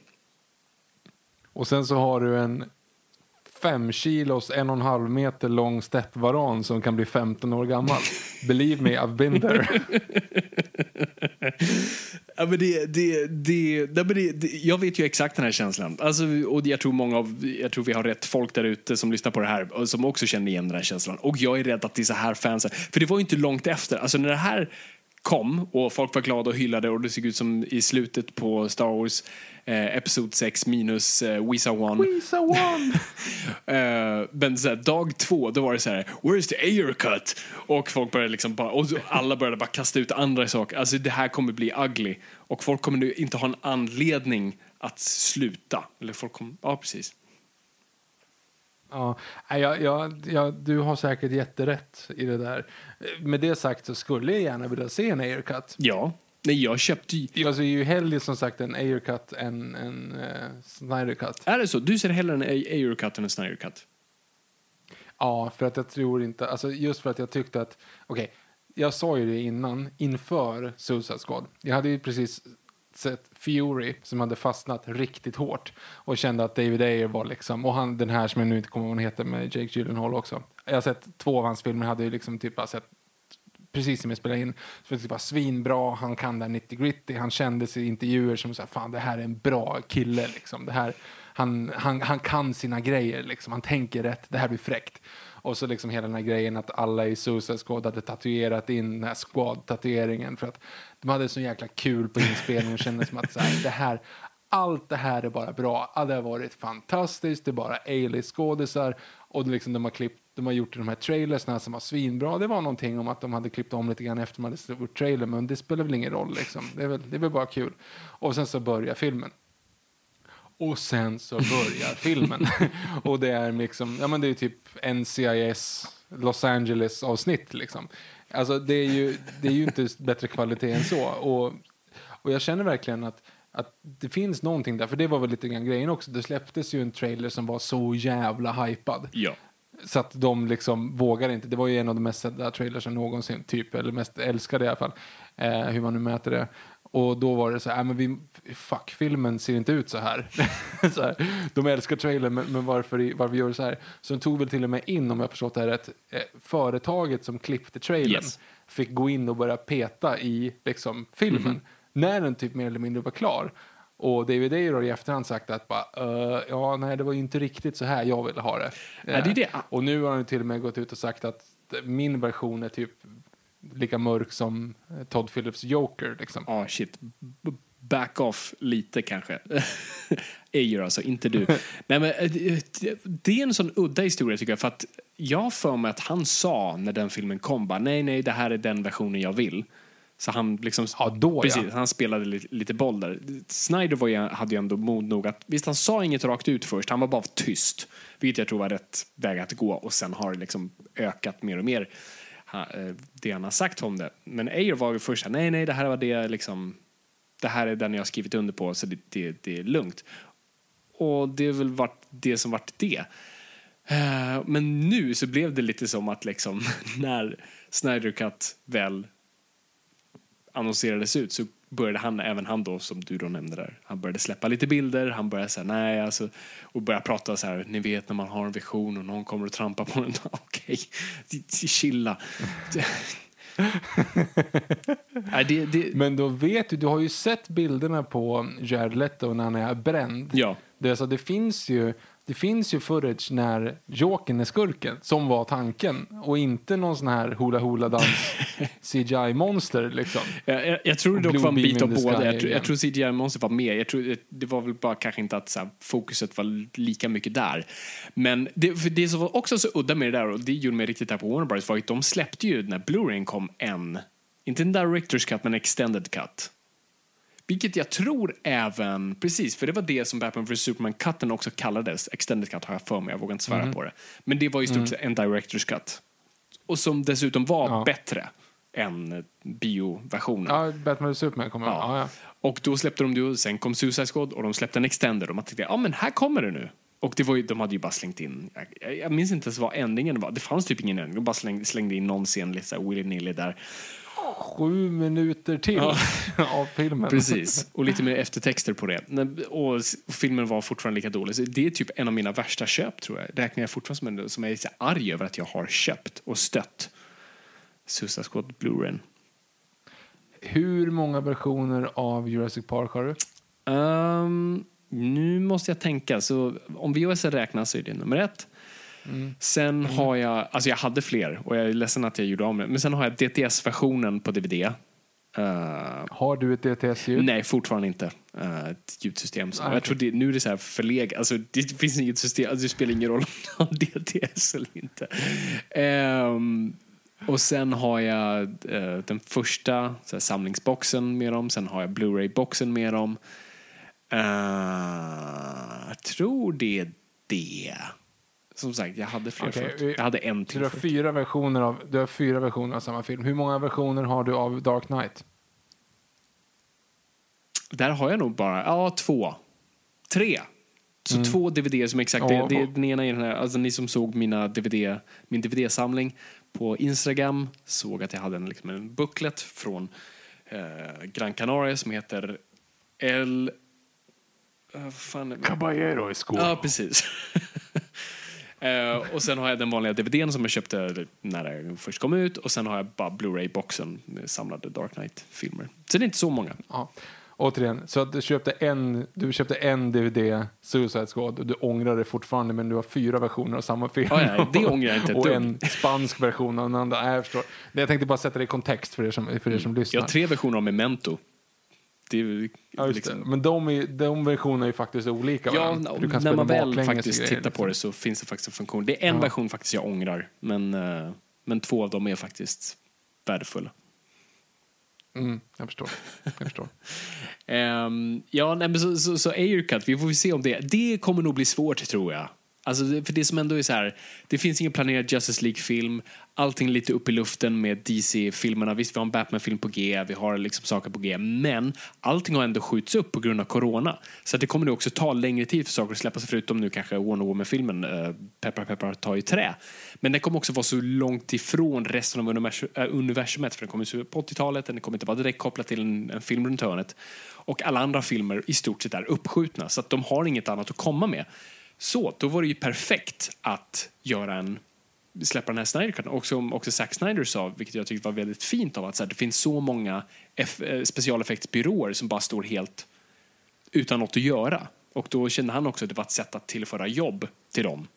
Och sen så har du en fem kilos, en och en halv meter lång stettvaran som kan bli 15 år gammal. Believe me, I've been there. Ja, men det, det, det, men det, det, jag vet ju exakt den här känslan. Alltså, och jag tror många av, jag tror vi har rätt folk där ute som lyssnar på det här och som också känner igen den här känslan. Och jag är rädd att det är så här fansen, för det var ju inte långt efter. Alltså när det här kom och folk var glada och hyllade och det såg ut som i slutet på Star Wars eh, Episod 6 minus eh, Wisa One. Lisa one. Eh, men så här, dag två, då var det så här, where's the Ayer cut? Och folk började liksom bara, och alla började bara kasta ut andra saker. Alltså det här kommer bli ugly. Och folk kommer nu inte ha en anledning att sluta. Eller folk kommer, ja precis. Ja, jag, jag, jag, du har säkert jätterätt i det där. Med det sagt så skulle jag gärna vilja se en aircut. Ja, nej jag köpte ju, Jag ser ju hellre som sagt en aircut än en uh, Snyder cut. är det så? Du ser hellre en Ayer cut än en Snyder cut? Ja, för att jag tror inte, alltså just för att jag tyckte att, okej, jag sa ju det innan, inför Suicide Squad. Jag hade ju precis sett Fury som hade fastnat riktigt hårt och kände att David Ayer var liksom, och han den här som jag nu inte kommer ihåg vad han heter med Jake Gyllenhaal också. Jag har sett två av hans filmer, hade ju liksom typ bara sett precis som jag spelade in. Så det var svinbra, han kan där 90 gritty, han kändes i intervjuer som så här, fan det här är en bra kille liksom. Det här, han, han, han kan sina grejer liksom, han tänker rätt, det här blir fräckt. Och så liksom hela den här grejen att alla i Suicide Squad hade tatuerat in den här squad-tatueringen för att de hade så jäkla kul på inspelningen och kände som att så här, det här allt det här är bara bra. Det har varit fantastiskt. Det är bara A-list-skådisar. Och liksom, de, har klippt, de har gjort de här trailersna som var svinbra. Det var någonting om att de hade klippt om lite grann efter man hade gjort trailer. Men det spelar väl ingen roll. Liksom. Det, är väl, det är väl bara kul. Och sen så börjar filmen. Och sen så börjar filmen. och det är liksom, ja men det är typ NCIS Los Angeles avsnitt liksom. Alltså det är ju, det är ju inte bättre kvalitet än så. Och, och jag känner verkligen att, att det finns någonting där, för det var väl lite grann grejen också. Det släpptes ju en trailer som var så jävla hypad. Ja. Så att de liksom vågar inte. Det var ju en av de mest sedda trailersen någonsin, typ. Eller mest älskade i alla fall. Eh, hur man nu mäter det. Och då var det så här, äh, men vi, fuck, filmen ser inte ut så här. så här de älskar trailern, men, men varför, varför gör det så här? Så de tog väl till och med in, om jag förstått det här rätt, eh, företaget som klippte trailern Yes. fick gå in och börja peta i liksom, filmen. När den typ mer eller mindre var klar. Och David Ayer har i efterhand sagt att bara, "Eh, ja, nej, det var ju inte riktigt så här jag ville ha det. Ja, det är det. Eh, Och nu har han till och med gått ut och sagt att min version är typ lika mörk som eh, Todd Phillips Joker. Liksom. Ja, shit. Back off lite kanske. Ayer alltså, inte du. Nej, men, eh, det- är en sån udda historia tycker jag. För att jag för mig att han sa när den filmen kom, bara, nej, nej, det här är den versionen jag vill. Så han liksom, Ja, då, ja. precis, han spelade lite, lite boll där. Snyder var ju, hade ju ändå mod nog att, visst han sa inget rakt ut först, han var bara tyst. Vilket jag tror var rätt väg att gå och sen har det liksom ökat mer och mer eh, det han har sagt om det. Men Ayer var ju först nej, nej, det här var det liksom, det här är den jag har skrivit under på så det, det, det är lugnt. Och det är väl varit det som varit det. Eh, Men nu så blev det lite som att liksom när Snyder Cut väl annonserades ut så började han, även han då som du då nämnde där, han började släppa lite bilder, han började säga nej alltså, och började prata så här, ni vet när man har en vision och någon kommer att trampa på den, okej, chilla. nej, det, det, Men då vet du, du har ju sett bilderna på Jared Leto när han är bränd. ja, Det, alltså, det, finns ju, det finns ju footage när Jokern är skurken, som var tanken. Och inte någon sån här hula hula dans CGI-monster liksom. Jag, jag, jag tror det Och dock var en bit av båda. Jag, tror- jag tror CGI Monster var med. Jag tror, det- det var väl bara kanske inte att så här, fokuset var lika mycket där. Men det, det som var också så udda med det där, och det gjorde mig riktigt där på Warner Bros, var att de släppte ju när Blu-ray kom en, inte en Director's Cut, men en Extended Cut. Vilket jag tror även, precis, för det var det som Batman vs Superman-cutten också kallades. Extended Cut har jag för mig, jag vågar inte svära Mhm. på det. Men det var i stort sett en Director's Cut. Och som dessutom var Ja. bättre än bioversionen. Ja, Batman och Superman kommer. Ja. Ja, ja. Och då släppte de det sen kom Suicide Squad och de släppte en extender och man tänkte, ja men här kommer det nu. Och det var ju, de hade ju bara slängt in, jag, jag, jag minns inte ens vad ändringen var, det fanns typ ingen ändring, de bara slängde, slängde in någon scen lite såhär willy-nilly där. Sju minuter till Ja. av filmen. Precis, och lite mer eftertexter på det. Och filmen var fortfarande lika dålig. Så det är typ en av mina värsta köp tror jag. Räknar jag fortfarande som en som jag är så arg över att jag har köpt och stött. Suicide Squad Blu-ray. Hur många versioner av Jurassic Park har du? Ehm, nu måste jag tänka. Så om VHS räknas så är det nummer ett. Sen har jag, alltså jag hade fler och jag är ledsen att jag gjorde om det. Men sen har jag DTS-versionen på DVD. Eh, Har du ett DTS-ljud? nej, fortfarande inte. Eh, ett ljudsystem. Så Nej, jag okej. tror det, nu är det så här förlegat. Alltså, det finns inget system. Alltså, det spelar ingen roll om jag har DTS eller inte. Ehm, och sen har jag eh, den första här, samlingsboxen med dem. Sen har jag Blu-ray-boxen med dem. Jag tror det är det. Som sagt, jag hade fler Okej, förut. Jag hade en till du har, förut. fyra versioner av, du har fyra versioner av samma film. Hur många versioner har du av Dark Knight? Där har jag nog bara, ja, två. Tre. Så två DVD som exakt, Mm. Ja. det, det, den ena är den här, alltså ni som såg mina DVD, min DVD-samling på Instagram såg att jag hade en, liksom en booklet från eh, Gran Canaria som heter El... Uh, fan? Caballero i skor. Ja, precis. Eh, och sen har jag den vanliga DVDn som jag köpte när den först kom ut och sen har jag bara Blu-ray-boxen med samlade Dark Knight-filmer. Så det är inte så många. Ja. Återigen, så att du köpte en, du köpte en DVD, Suicide Squad, och du ångrar det fortfarande, men du har fyra versioner av samma film. Ja, ja, det ångrar jag inte Och en spansk version av den andra. Nej, jag förstår. Jag tänkte bara sätta det i kontext för er som, för er som Jag lyssnar. har tre versioner av Memento. Det är Ja, liksom, det. Men de, är, de versionerna är ju faktiskt olika Ja, varandra. Du kan när man väl faktiskt tittar på liksom. det så finns det faktiskt en funktion. Det är en Ja. version faktiskt jag ångrar, men, eh, men två av dem är faktiskt värdefulla. Mm, jag förstår. Jag förstår. Ehm, ja, nej, men så, så, så Aircut, vi får se om det. Det kommer nog bli svårt tror jag. Alltså, det- för det som ändå är så här, det finns ingen planerad Justice League-film. Allting är lite upp i luften med DC-filmerna. Visst, vi har en Batman-film på G, vi har liksom saker på G, men allting har ändå skjuts upp på grund av corona. Så att det kommer nog också ta längre tid för saker att släppas, förutom nu kanske Warner Woman-filmen, äh, Peppar Peppar tar i trä. Men den kommer också vara så långt ifrån resten av universum, äh, eh, universumet, för den kommer ut på 80-talet, den kommer inte vara direkt kopplad till en, en film runt hörnet. Och alla andra filmer i stort sett är uppskjutna, så att de har inget annat att komma med. Så, då var det ju perfekt att göra en släppa den här Snyder. Och som också Zack Snyder sa, vilket jag tyckte var väldigt fint av att så här, det finns så många F- eh, specialeffektsbyråer som bara står helt utan något att göra. Och då kände han också att det var ett sätt att tillföra jobb till dem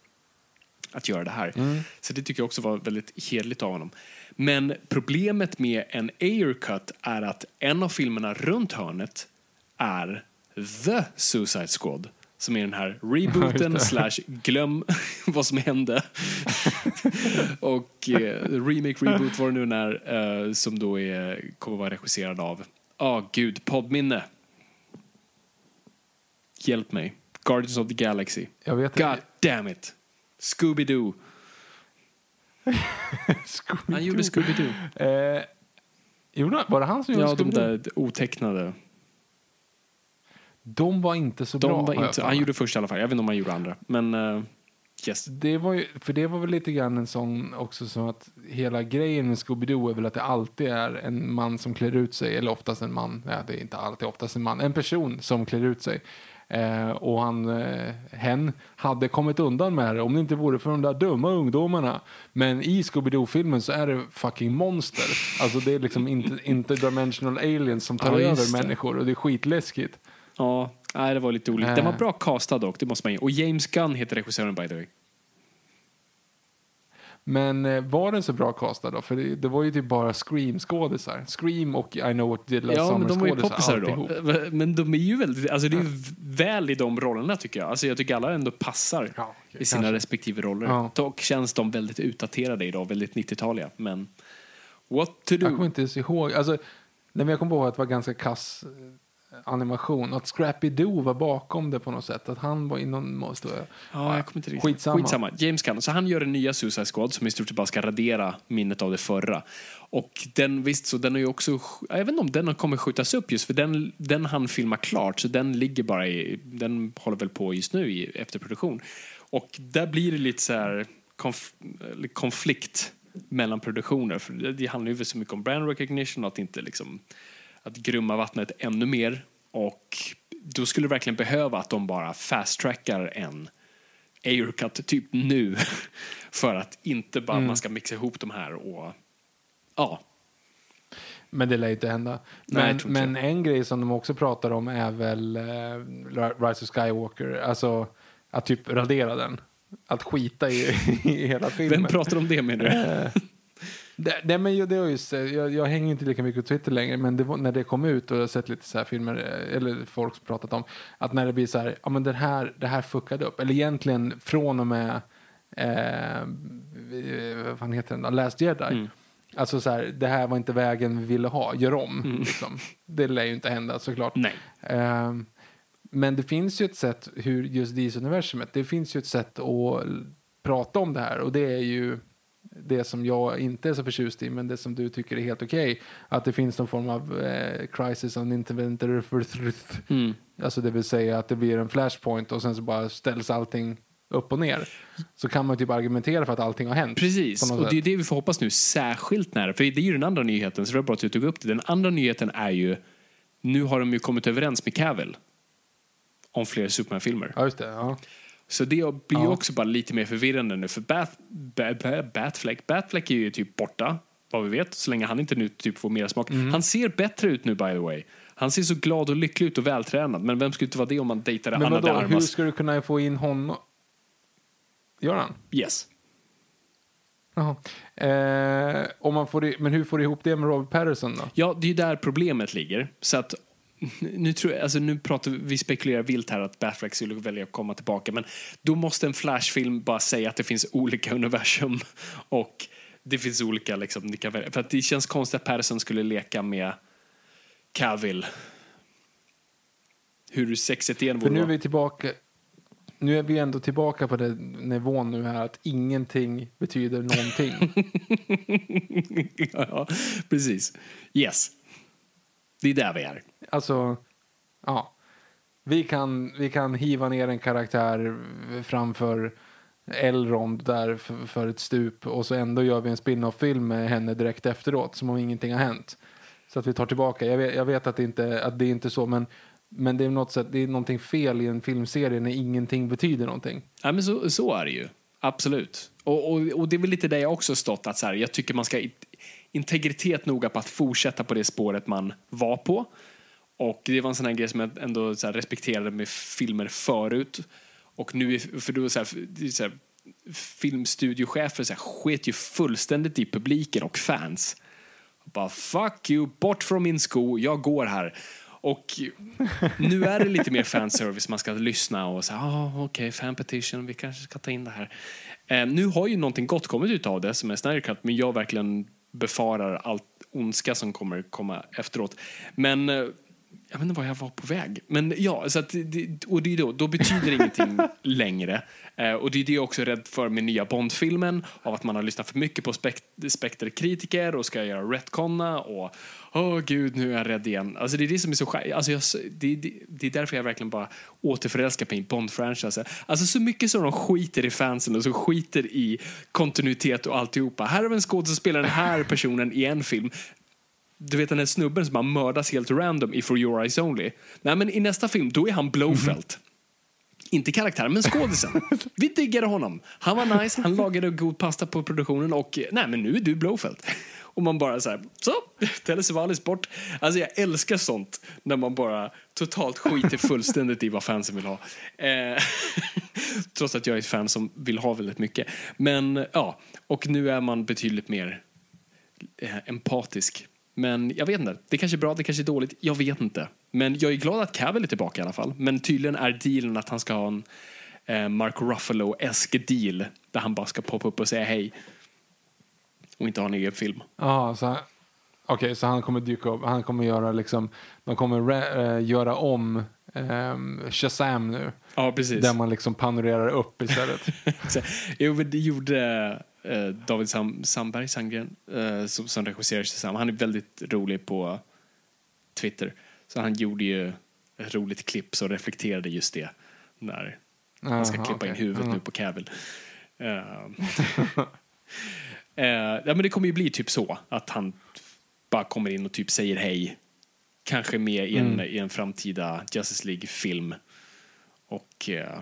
att göra det här. Så det tycker jag också var väldigt hederligt av honom. Men problemet med en Ayer Cut är att en av filmerna runt hörnet är The Suicide Squad. Som är den här rebooten slash glöm vad som hände. och eh, remake, reboot, vad det nu är, eh, som då är, kommer vara regisserad av, ja gud, poddminne. Hjälp mig. Guardians of the Galaxy. Jag vet God inte. damn it. Scooby-Doo. Scooby-Doo. Han gjorde Scooby-Doo. Eh, var det han som gjorde Ja, de Scooby-Doo? där otecknade. De var inte så bra. De var har jag inte, han gjorde först i alla fall. Jag vet inte om han gjorde andra. Men uh, Yes. Det var ju, för det var väl lite grann en sån också som att hela grejen med Scooby-Doo är väl att det alltid är en man som klär ut sig, eller oftast en man, ja, det är inte alltid oftast en man, en person som klär ut sig. Eh, och han, eh, hen hade kommit undan med det om det inte vore för de där dumma ungdomarna. Men i Scooby-Doo-filmen så är det fucking monster. Alltså det är liksom inter- interdimensional aliens som tar Ja, över människor och det är skitläskigt. Ja, nej, det var lite olikt. Den var Eh. bra castad dock, det måste man ge. Och James Gunn heter regissören by the way. Men eh, var den så bra castad då? För det, det var ju typ bara Scream-skådisar. Scream och I know what you did last Ja, summer men de var ju poppisar då. Men de är ju väldigt, alltså det är ju väl i de rollerna tycker jag. Alltså jag tycker alla ändå passar Ja, okej, i sina kanske. respektive roller. Ja. Dock känns de väldigt utdaterade idag, väldigt 90-taliga. Men what to Jag kommer do? inte ens ihåg. Alltså, nej, men jag kommer ihåg att det var ganska kass eh, animation. Att Scrappy Doo var bakom det på något sätt. Att han var i någon... Måste, Ja, jag kommer inte riktigt. Skitsamma. Skitsamma. James Gunn. Så han gör en nya Suicide Squad som i stort sett bara ska radera minnet av det förra. Och den, visst, så den har ju också, inte om den kommer skjutas upp just för den, den han filma klart så den ligger bara i, den håller väl på just nu i efterproduktion. Och där blir det lite så här konf, konflikt mellan produktioner för det, det handlar ju så mycket om brand recognition och att inte liksom att grumma vattnet ännu mer och då skulle det verkligen behöva att de bara fast-trackar en Aircut typ nu för att inte bara man ska mixa ihop de här och ja. Men det lär inte hända. Nej, Men, men en grej som de också pratar om är väl eh, Rise of Skywalker. Alltså att typ radera den. Att skita i, i hela filmen. Vem pratar om det menar du? Det, det, men ju- det har ju, jag, jag hänger inte lika mycket på Twitter längre, men det var, när det kom ut och jag har sett lite så här filmer, eh, eller folk pratat om, att när det blir så här, ja men det här, det här fuckade upp. Eller egentligen från och med, eh, eh, vad fan heter den då, Last Jedi. Mm. Alltså så här, det här var inte vägen vi ville ha, gör om. Liksom. Det lär ju inte hända såklart. Nej. Ehm, men det finns ju ett sätt hur just DC-universumet, det finns ju ett sätt att prata om det här och det är ju det som jag inte är så förtjust i men det som du tycker är helt okej. Att det finns någon form av eh, crisis on interventor. Mm. Alltså det vill säga att det blir en flashpoint och sen så bara ställs allting upp och ner. Så kan man typ argumentera för att allting har hänt. Precis, och det är sätt. det vi får hoppas nu, särskilt när, för det är ju den andra nyheten, så det var bra att du tog upp det. Den andra nyheten är ju, nu har de ju kommit överens med Cavill om fler Superman-filmer. Ja, just det. Ja. Så det blir Ja. också bara lite mer förvirrande nu, för Bat, Bat, Bat, Batfleck, Batfleck är ju typ borta, vad vi vet, så länge han inte nu typ får mer smak. Mm. Han ser bättre ut nu, by the way. Han ser så glad och lycklig ut och vältränad, men vem skulle inte vara det om man dejtade Men Anna vadå, hur ska du kunna få in honom? Gör han? Yes. Eh, om man får, men hur får du ihop det med Robert Patterson då? Ja, det är ju där problemet ligger. Så att, nu, tror jag, alltså nu pratar vi, vi spekulerar vilt här att Batfleck skulle välja att komma tillbaka, men då måste en Flash-film bara säga att det finns olika universum och det finns olika, liksom, kan välja. För att det känns konstigt att Patterson skulle leka med Cavill. Hur sexigt det än För vore. nu är vi tillbaka. Nu är vi ändå tillbaka på den nivån nu här att ingenting betyder någonting. ja, precis. Yes. Det är där vi är. alltså, ja. Vi kan, vi kan hiva ner en karaktär framför Elrond där för, för ett stup och så ändå gör vi en spin-off-film med henne direkt efteråt som om ingenting har hänt. Så att vi tar tillbaka. Jag vet, jag vet att, det inte, att det inte är så men, men det är något sätt, det är någonting fel i en filmserie när ingenting betyder någonting. Ja, men så, så är det ju. Absolut. Och, och, och det är väl lite där jag också stått. Att så här, jag tycker man ska integritet noga på att fortsätta på det spåret man var på. Och det var en sån här grej som jag ändå så här, respekterade med filmer förut. Och nu, för då så här, så här, filmstudiochefer så här, sket ju fullständigt i publiken och fans. Och bara fuck you, bort från min sko, jag går här. Och nu är det lite mer fanservice, man ska lyssna och säga ah, okej, fan petition, vi kanske ska ta in det här. Eh, nu har ju någonting gott kommit ut av det som är Snyder Cut, men jag verkligen befarar allt ondska som kommer komma efteråt. Men eh, jag vet inte var jag var på väg. Men ja, så att och det är då, då betyder ingenting längre. Eh, och det är det jag också är rädd för med nya Bond-filmen. Av att man har lyssnat för mycket på spek Spectre-kritiker och ska göra retconna och åh gud, nu är jag rädd igen. Alltså det är det som är så skä- alltså jag, det, det, det är därför jag verkligen bara återförälskar mig i Bond-franchisen. Alltså så mycket som de skiter i fansen och så skiter i kontinuitet och alltihopa. Här har vi en skådespelare den här personen i en film du vet den här snubben som bara mördas helt random i For Your Eyes Only. Nej, men i nästa film, då är han Blowfelt. Inte karaktären, men skådisen. Vi diggade honom. Han var nice, han lagade god pasta på produktionen och nej, men nu är du Blowfelt. Och man bara så här, så, Telle Savalis bort. Alltså jag älskar sånt när man bara totalt skiter fullständigt i vad fansen vill ha. Eh, trots att jag är ett fan som vill ha väldigt mycket. Men ja, och nu är man betydligt mer eh, empatisk. Men jag vet inte. Det kanske är bra, det kanske är dåligt. Jag vet inte. Men jag är glad att Cavill är tillbaka i alla fall. Men tydligen är dealen att han ska ha en eh, Mark Ruffalo-esk deal där han bara ska poppa upp och säga hej. Och inte ha en egen film. Ja, så Okej, så han kommer dyka upp. Han kommer göra liksom, de kommer re, eh, göra om ehm, Shazam nu. Ja, precis. Där man liksom panorerar upp istället. Jo, men det gjorde eh, David Sam, Sandberg Sandgren eh, som, som regisserar Shazam. Han är väldigt rolig på Twitter. Så han gjorde ju ett roligt klipp som reflekterade just det. När han ska Aha, klippa okej. in huvudet Ja. nu på Cavill. Eh, eh, ja, men det kommer ju bli typ så. Att han bara kommer in och typ säger hej. Kanske med i en, Mm. i en framtida Justice League-film. Och eh,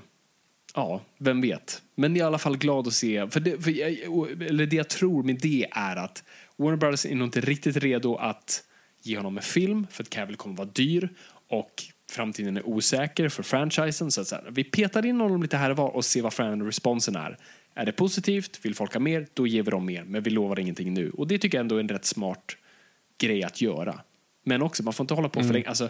ja, vem vet. Men jag är i alla fall glad att se. För det, för jag, eller det jag tror med det är att Warner Brothers är nog inte riktigt redo att ge honom en film för att Cavill kommer vara dyr och framtiden är osäker för franchisen. Så att så här, vi petar in honom lite här och var och ser vad fan-responsen är. Är det positivt, vill folk ha mer, då ger vi dem mer. Men vi lovar ingenting nu. Och det tycker jag ändå är en rätt smart grej att göra. Men också, man får inte hålla på för länge. Alltså,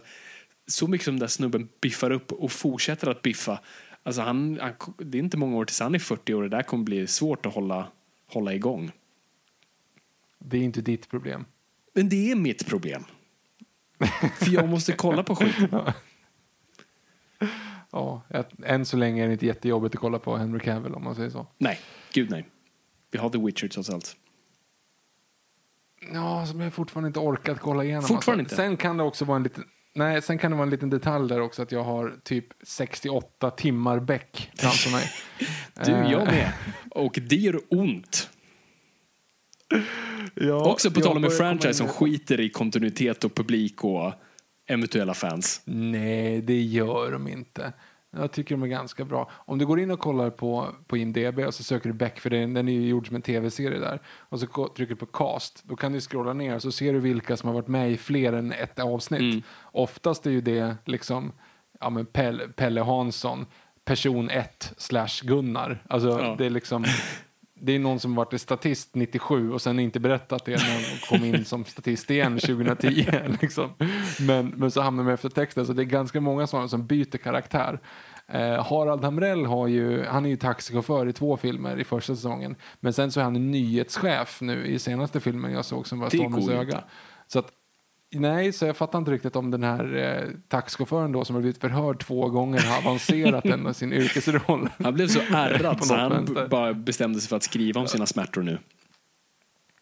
så mycket som den där snubben biffar upp och fortsätter att biffa. Alltså han, han, det är inte många år tills han är 40 år. Det där kommer bli svårt att hålla, hålla igång. Det är inte ditt problem. Men det är mitt problem. För jag måste kolla på skit. Ja, än så länge är det inte jättejobbigt att kolla på Henry Cavill om man säger så. Nej, gud nej. Vi har The Witcher trots allt. Ja, som jag fortfarande inte orkat kolla igenom. Fortfarande alltså. inte? Sen kan det också vara en liten... Nej, sen kan det vara en liten detalj där också att jag har typ 68 timmar bäck framför mig. Du, Eh, jag med. Och det gör ont. Ja, Också på tal om en franchise som skiter i kontinuitet och publik och eventuella fans. Nej, det gör de inte. Jag tycker de är ganska bra. Om du går in och kollar på, på IMDB och så söker du Beck, för den, den är ju gjord som en tv-serie där, och så trycker du på cast, då kan du scrolla ner och så ser du vilka som har varit med i fler än ett avsnitt. Mm. Oftast är ju det liksom ja, men Pelle, Pelle Hansson, person 1 slash Gunnar. Alltså Ja. det är liksom det är någon som varit statist 97 och sen inte berättat det när han kom in som statist igen 2010. Liksom. Men, men så hamnar man efter texten. Så det är ganska många sådana som byter karaktär. Eh, Harald Hamrell har ju, han är ju taxichaufför i två filmer i första säsongen. Men sen så är han nyhetschef nu i senaste filmen jag såg som var Stormens öga. Så att, nej, så jag fattar inte riktigt om den här eh, taxichauffören då som har blivit förhörd två gånger har avancerat ändå sin yrkesroll. Han blev så ärrad så han vänster. bara bestämde sig för att skriva om sina smärtor nu.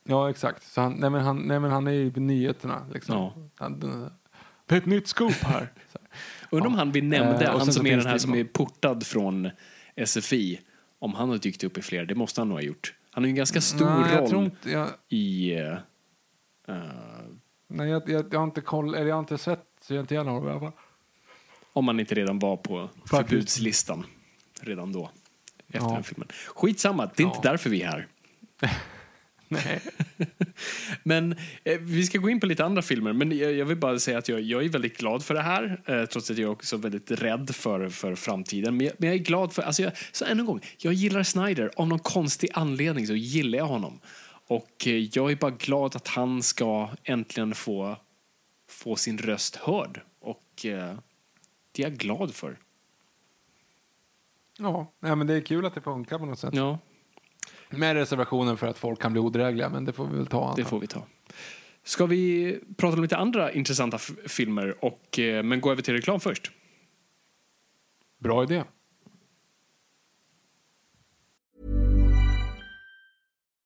Ja, exakt. Så han, nej, men han, nej, men han är ju på nyheterna. Liksom. Ja. Han, det är ett nytt scoop här. Undrar om Ja. han vi nämnde, Eh, han som är den här som är portad från SFI, om han har dykt upp i fler, det måste han nog ha gjort. Han har ju en ganska stor nej, roll inte, jag, i... eh, eh, nej, jag, jag, jag har inte koll, eller jag har inte sett inte gärna har i alla fall. om han inte redan var på Faktiskt. förbudslistan redan då. Efter Ja. den filmen. Skitsamma, det är inte Ja. därför vi är här. Nej. Men eh, vi ska gå in på lite andra filmer. Men jag, jag vill bara säga att jag, jag är väldigt glad för det här. Eh, trots att jag också är väldigt rädd för, för framtiden. Men jag, men jag är glad för, alltså jag, så än en gång, jag gillar Snyder. Av någon konstig anledning så gillar jag honom. Och eh, jag är bara glad att han ska äntligen få, få sin röst hörd. Och eh, det är jag glad för. Ja, nej, men det är kul att det funkar på något sätt. Ja, Med reservationen för att folk kan bli odrägliga, men det får vi väl ta. det får vi ta. Ska vi prata om lite andra intressanta filmer, och, eh, men gå över till reklam först? Bra idé.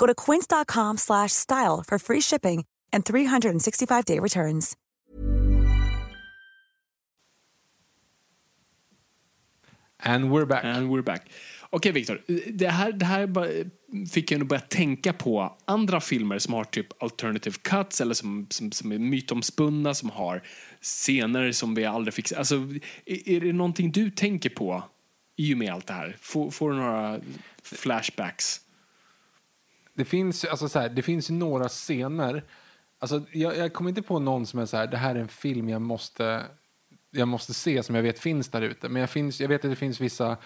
Go to quince.com slash style for free shipping and 365-day returns. And we're back. And we're back. Okej, Viktor. Det här, det här fick en att börja tänka på andra filmer som har typ alternative cuts eller som, som, som är mytomspunna, som har scener som vi aldrig fick se. Alltså, är, är det någonting du tänker på i och med allt det här? Får, får du några flashbacks? Det finns, alltså så här, det finns några scener. Alltså, jag, jag kommer inte på någon som är så här, det här är en film jag måste, jag måste se som jag vet finns där ute. Men jag, finns, jag vet att det finns vissa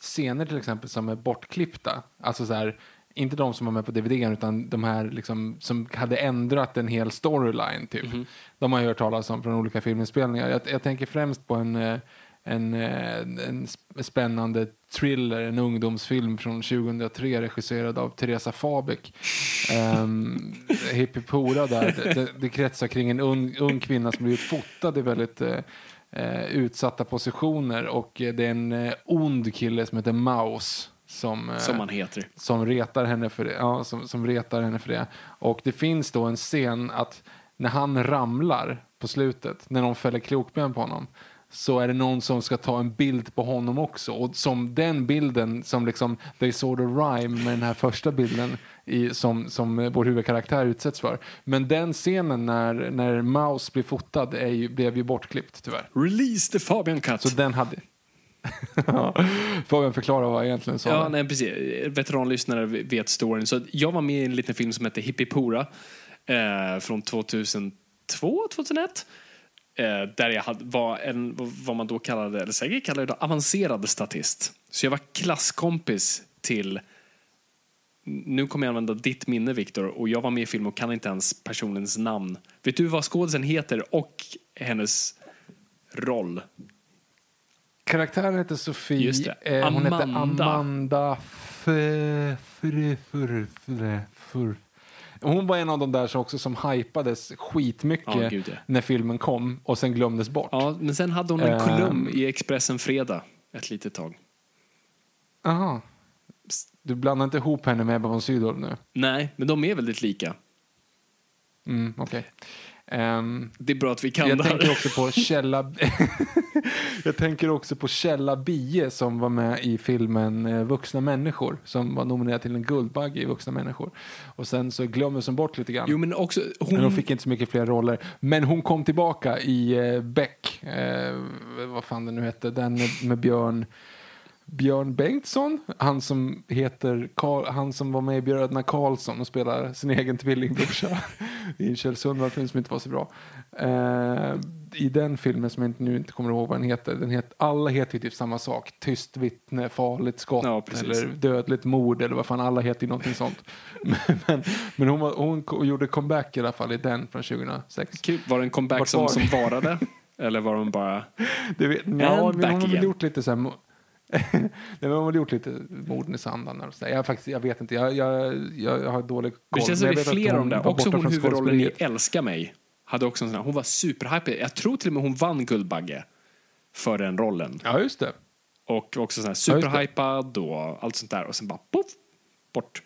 scener till exempel som är bortklippta. Alltså så här, inte de som var med på DVD utan de här liksom, som hade ändrat en hel storyline. Typ. De har jag hört talas om från olika filminspelningar. Jag, jag tänker främst på en, eh, en, eh, en sp- spännande thriller, en ungdomsfilm från 2003 regisserad av Teresa Fabek. Um, Hippipora där, det, det, kretsar kring en ung, ung kvinna som blivit fotad i väldigt eh, utsatta positioner och det är en eh, ond kille som heter Maus som, Som man heter. som retar henne för det. Ja, som, som retar henne för det. Och det finns då en scen att när han ramlar på slutet, när någon fäller krokben på honom, så är det någon som ska ta en bild på honom också. Och som den bilden, som liksom, they sort of rhyme med den här första bilden i, som, som eh, vår huvudkaraktär utsätts för. Men den scenen när, när Maus blir fotad är ju, blev ju bortklippt tyvärr. Release the Fabian cut. Så den hade... Fabian förklara vad jag egentligen sa. Ja, nej, precis. Veteranlyssnare vet storyn. Så jag var med i en liten film som heter Hippipora eh, från 2002, 2001. Eh, där jag hade, var en, vad man då kallade, eller säkert kallade det, avancerad statist. Så jag var klasskompis till nu kommer jag använda ditt minne, Viktor, och jag var med i film och kan inte ens personens namn. Vet du vad skådisen heter och hennes roll? Karaktären heter Sofie. Eh, hon heter Amanda. Amanda Hon var en av de där som också som hypades skitmycket Ja, gud, ja. när filmen kom och sen glömdes bort. Ja, men sen hade hon en Ehm. kolumn i Expressen Fredag ett litet tag. Aha. Du blandar inte ihop henne med Ebba von Sydow nu? Nej, men de är väldigt lika. Mm, Okej. Ehm, Det är bra att vi kan jag det tänker här. också på Källa... jag tänker också på Källa Bie som var med i filmen eh, Vuxna människor som var nominerad till en Guldbagge i Vuxna människor. Och sen så glömdes hon bort lite grann. Jo, men också Men hon hon... fick inte så mycket fler roller. Men hon kom tillbaka i eh, Beck, eh, vad fan det nu hette, den med, med Björn, Björn Bengtsson, han som heter Karl, han som var med i Bröderna Karlsson och spelar sin egen tvillingbrorsa i Kjell Sundvall-film som inte var så bra. Eh, I den filmen som jag inte, nu inte kommer ihåg vad den heter, den heter alla heter ju typ samma sak. Tyst vittne, farligt skott Ja, eller dödligt mord eller vad fan, alla heter ju någonting sånt. men men, men hon, var, hon ko- gjorde comeback i alla fall i den från 2006. Kul. Var det en comeback som, var som vi? varade? Eller var de bara... Det vet, ja, men hon har gjort lite så här, Nej, men hon har gjort lite morden i sanden. och där. Jag, faktiskt, jag vet inte, jag, jag, jag, jag har dålig koll. Det känns som det är hon om det. var Också hon huvudrollen i. Älska mig. Hade också en sån här, hon var superhypig. Jag tror till och med hon vann Guldbagge för den rollen. Ja, just det. Och också sån här Ja, superhypad och allt sånt där. Och sen bara poff, bort.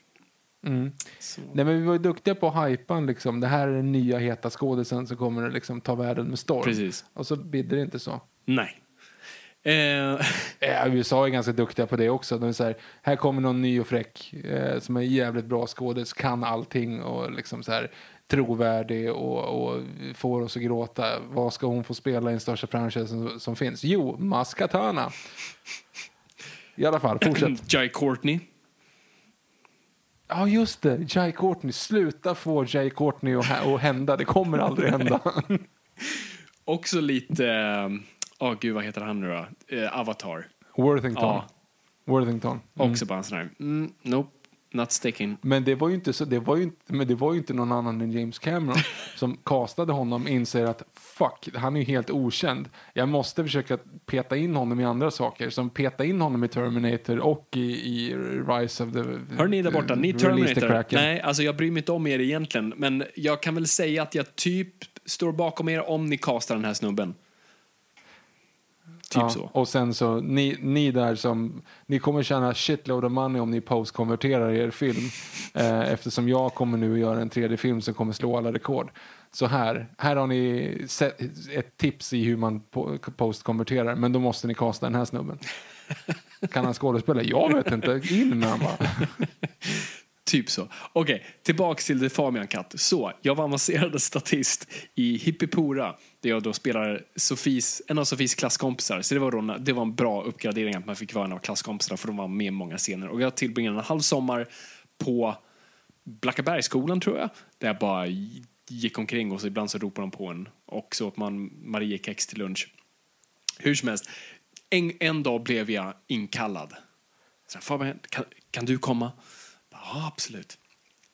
Nej, men vi var ju duktiga på att hypa liksom. Det här är den nya heta skådisen som kommer liksom ta världen med storm. Precis. Och så bidde det inte så. Nej. Eh, Eh, USA är ganska duktiga på det också. De är så här, här kommer någon ny och fräck eh, som är jävligt bra skådis, kan allting och liksom så här trovärdig och, och får oss att gråta. Vad ska hon få spela i den största franchisen som, som finns? Jo, Maskatana. I alla fall, fortsätt. Jai Courtney. Ja, just det. Jai Courtney. Sluta få Jai Courtney att hä- att hända. Det kommer aldrig hända. Också lite... Åh gud, vad heter han nu då? Eh, Avatar. Worthington. Ja. Worthington. Också bara en sån här... Mm, nope, not sticking. Men det var ju inte så, det var ju inte, men det var ju inte någon annan än James Cameron som castade honom inser att fuck, han är ju helt okänd. Jag måste försöka peta in honom i andra saker. Som peta in honom i Terminator och i, i Rise of the... Hör ni där borta, ni Terminator. Nej, alltså jag bryr mig inte om er egentligen. Men jag kan väl säga att jag typ står bakom er om ni castar den här snubben. Typ Ja, så. Och sen så, ni, ni där som, ni kommer tjäna shitload of money om ni postkonverterar er film. Eh, eftersom jag kommer nu göra en 3D-film som kommer slå alla rekord. Så här, här har ni sett, ett tips i hur man po- postkonverterar. Men då måste ni kasta den här snubben. Kan han skådespela? Jag vet inte. In med honom. Typ så. Okej, tillbaks till The Fabian Cut. Så, jag var avancerad statist i Hippipora där jag då spelar Sofis, en av Sofis klasskompisar. Så det var, då, det var en bra uppgradering att man fick vara en av klasskompisarna för de var med i många scener. Och jag tillbringade en halv sommar på Blackabergsskolan tror jag. Där jag bara gick omkring och så ibland så ropade de på en. Och så åt man Mariekex till lunch. Hur som helst, en, en dag blev jag inkallad. Så här, Fabian, kan, kan du komma? Ja, absolut.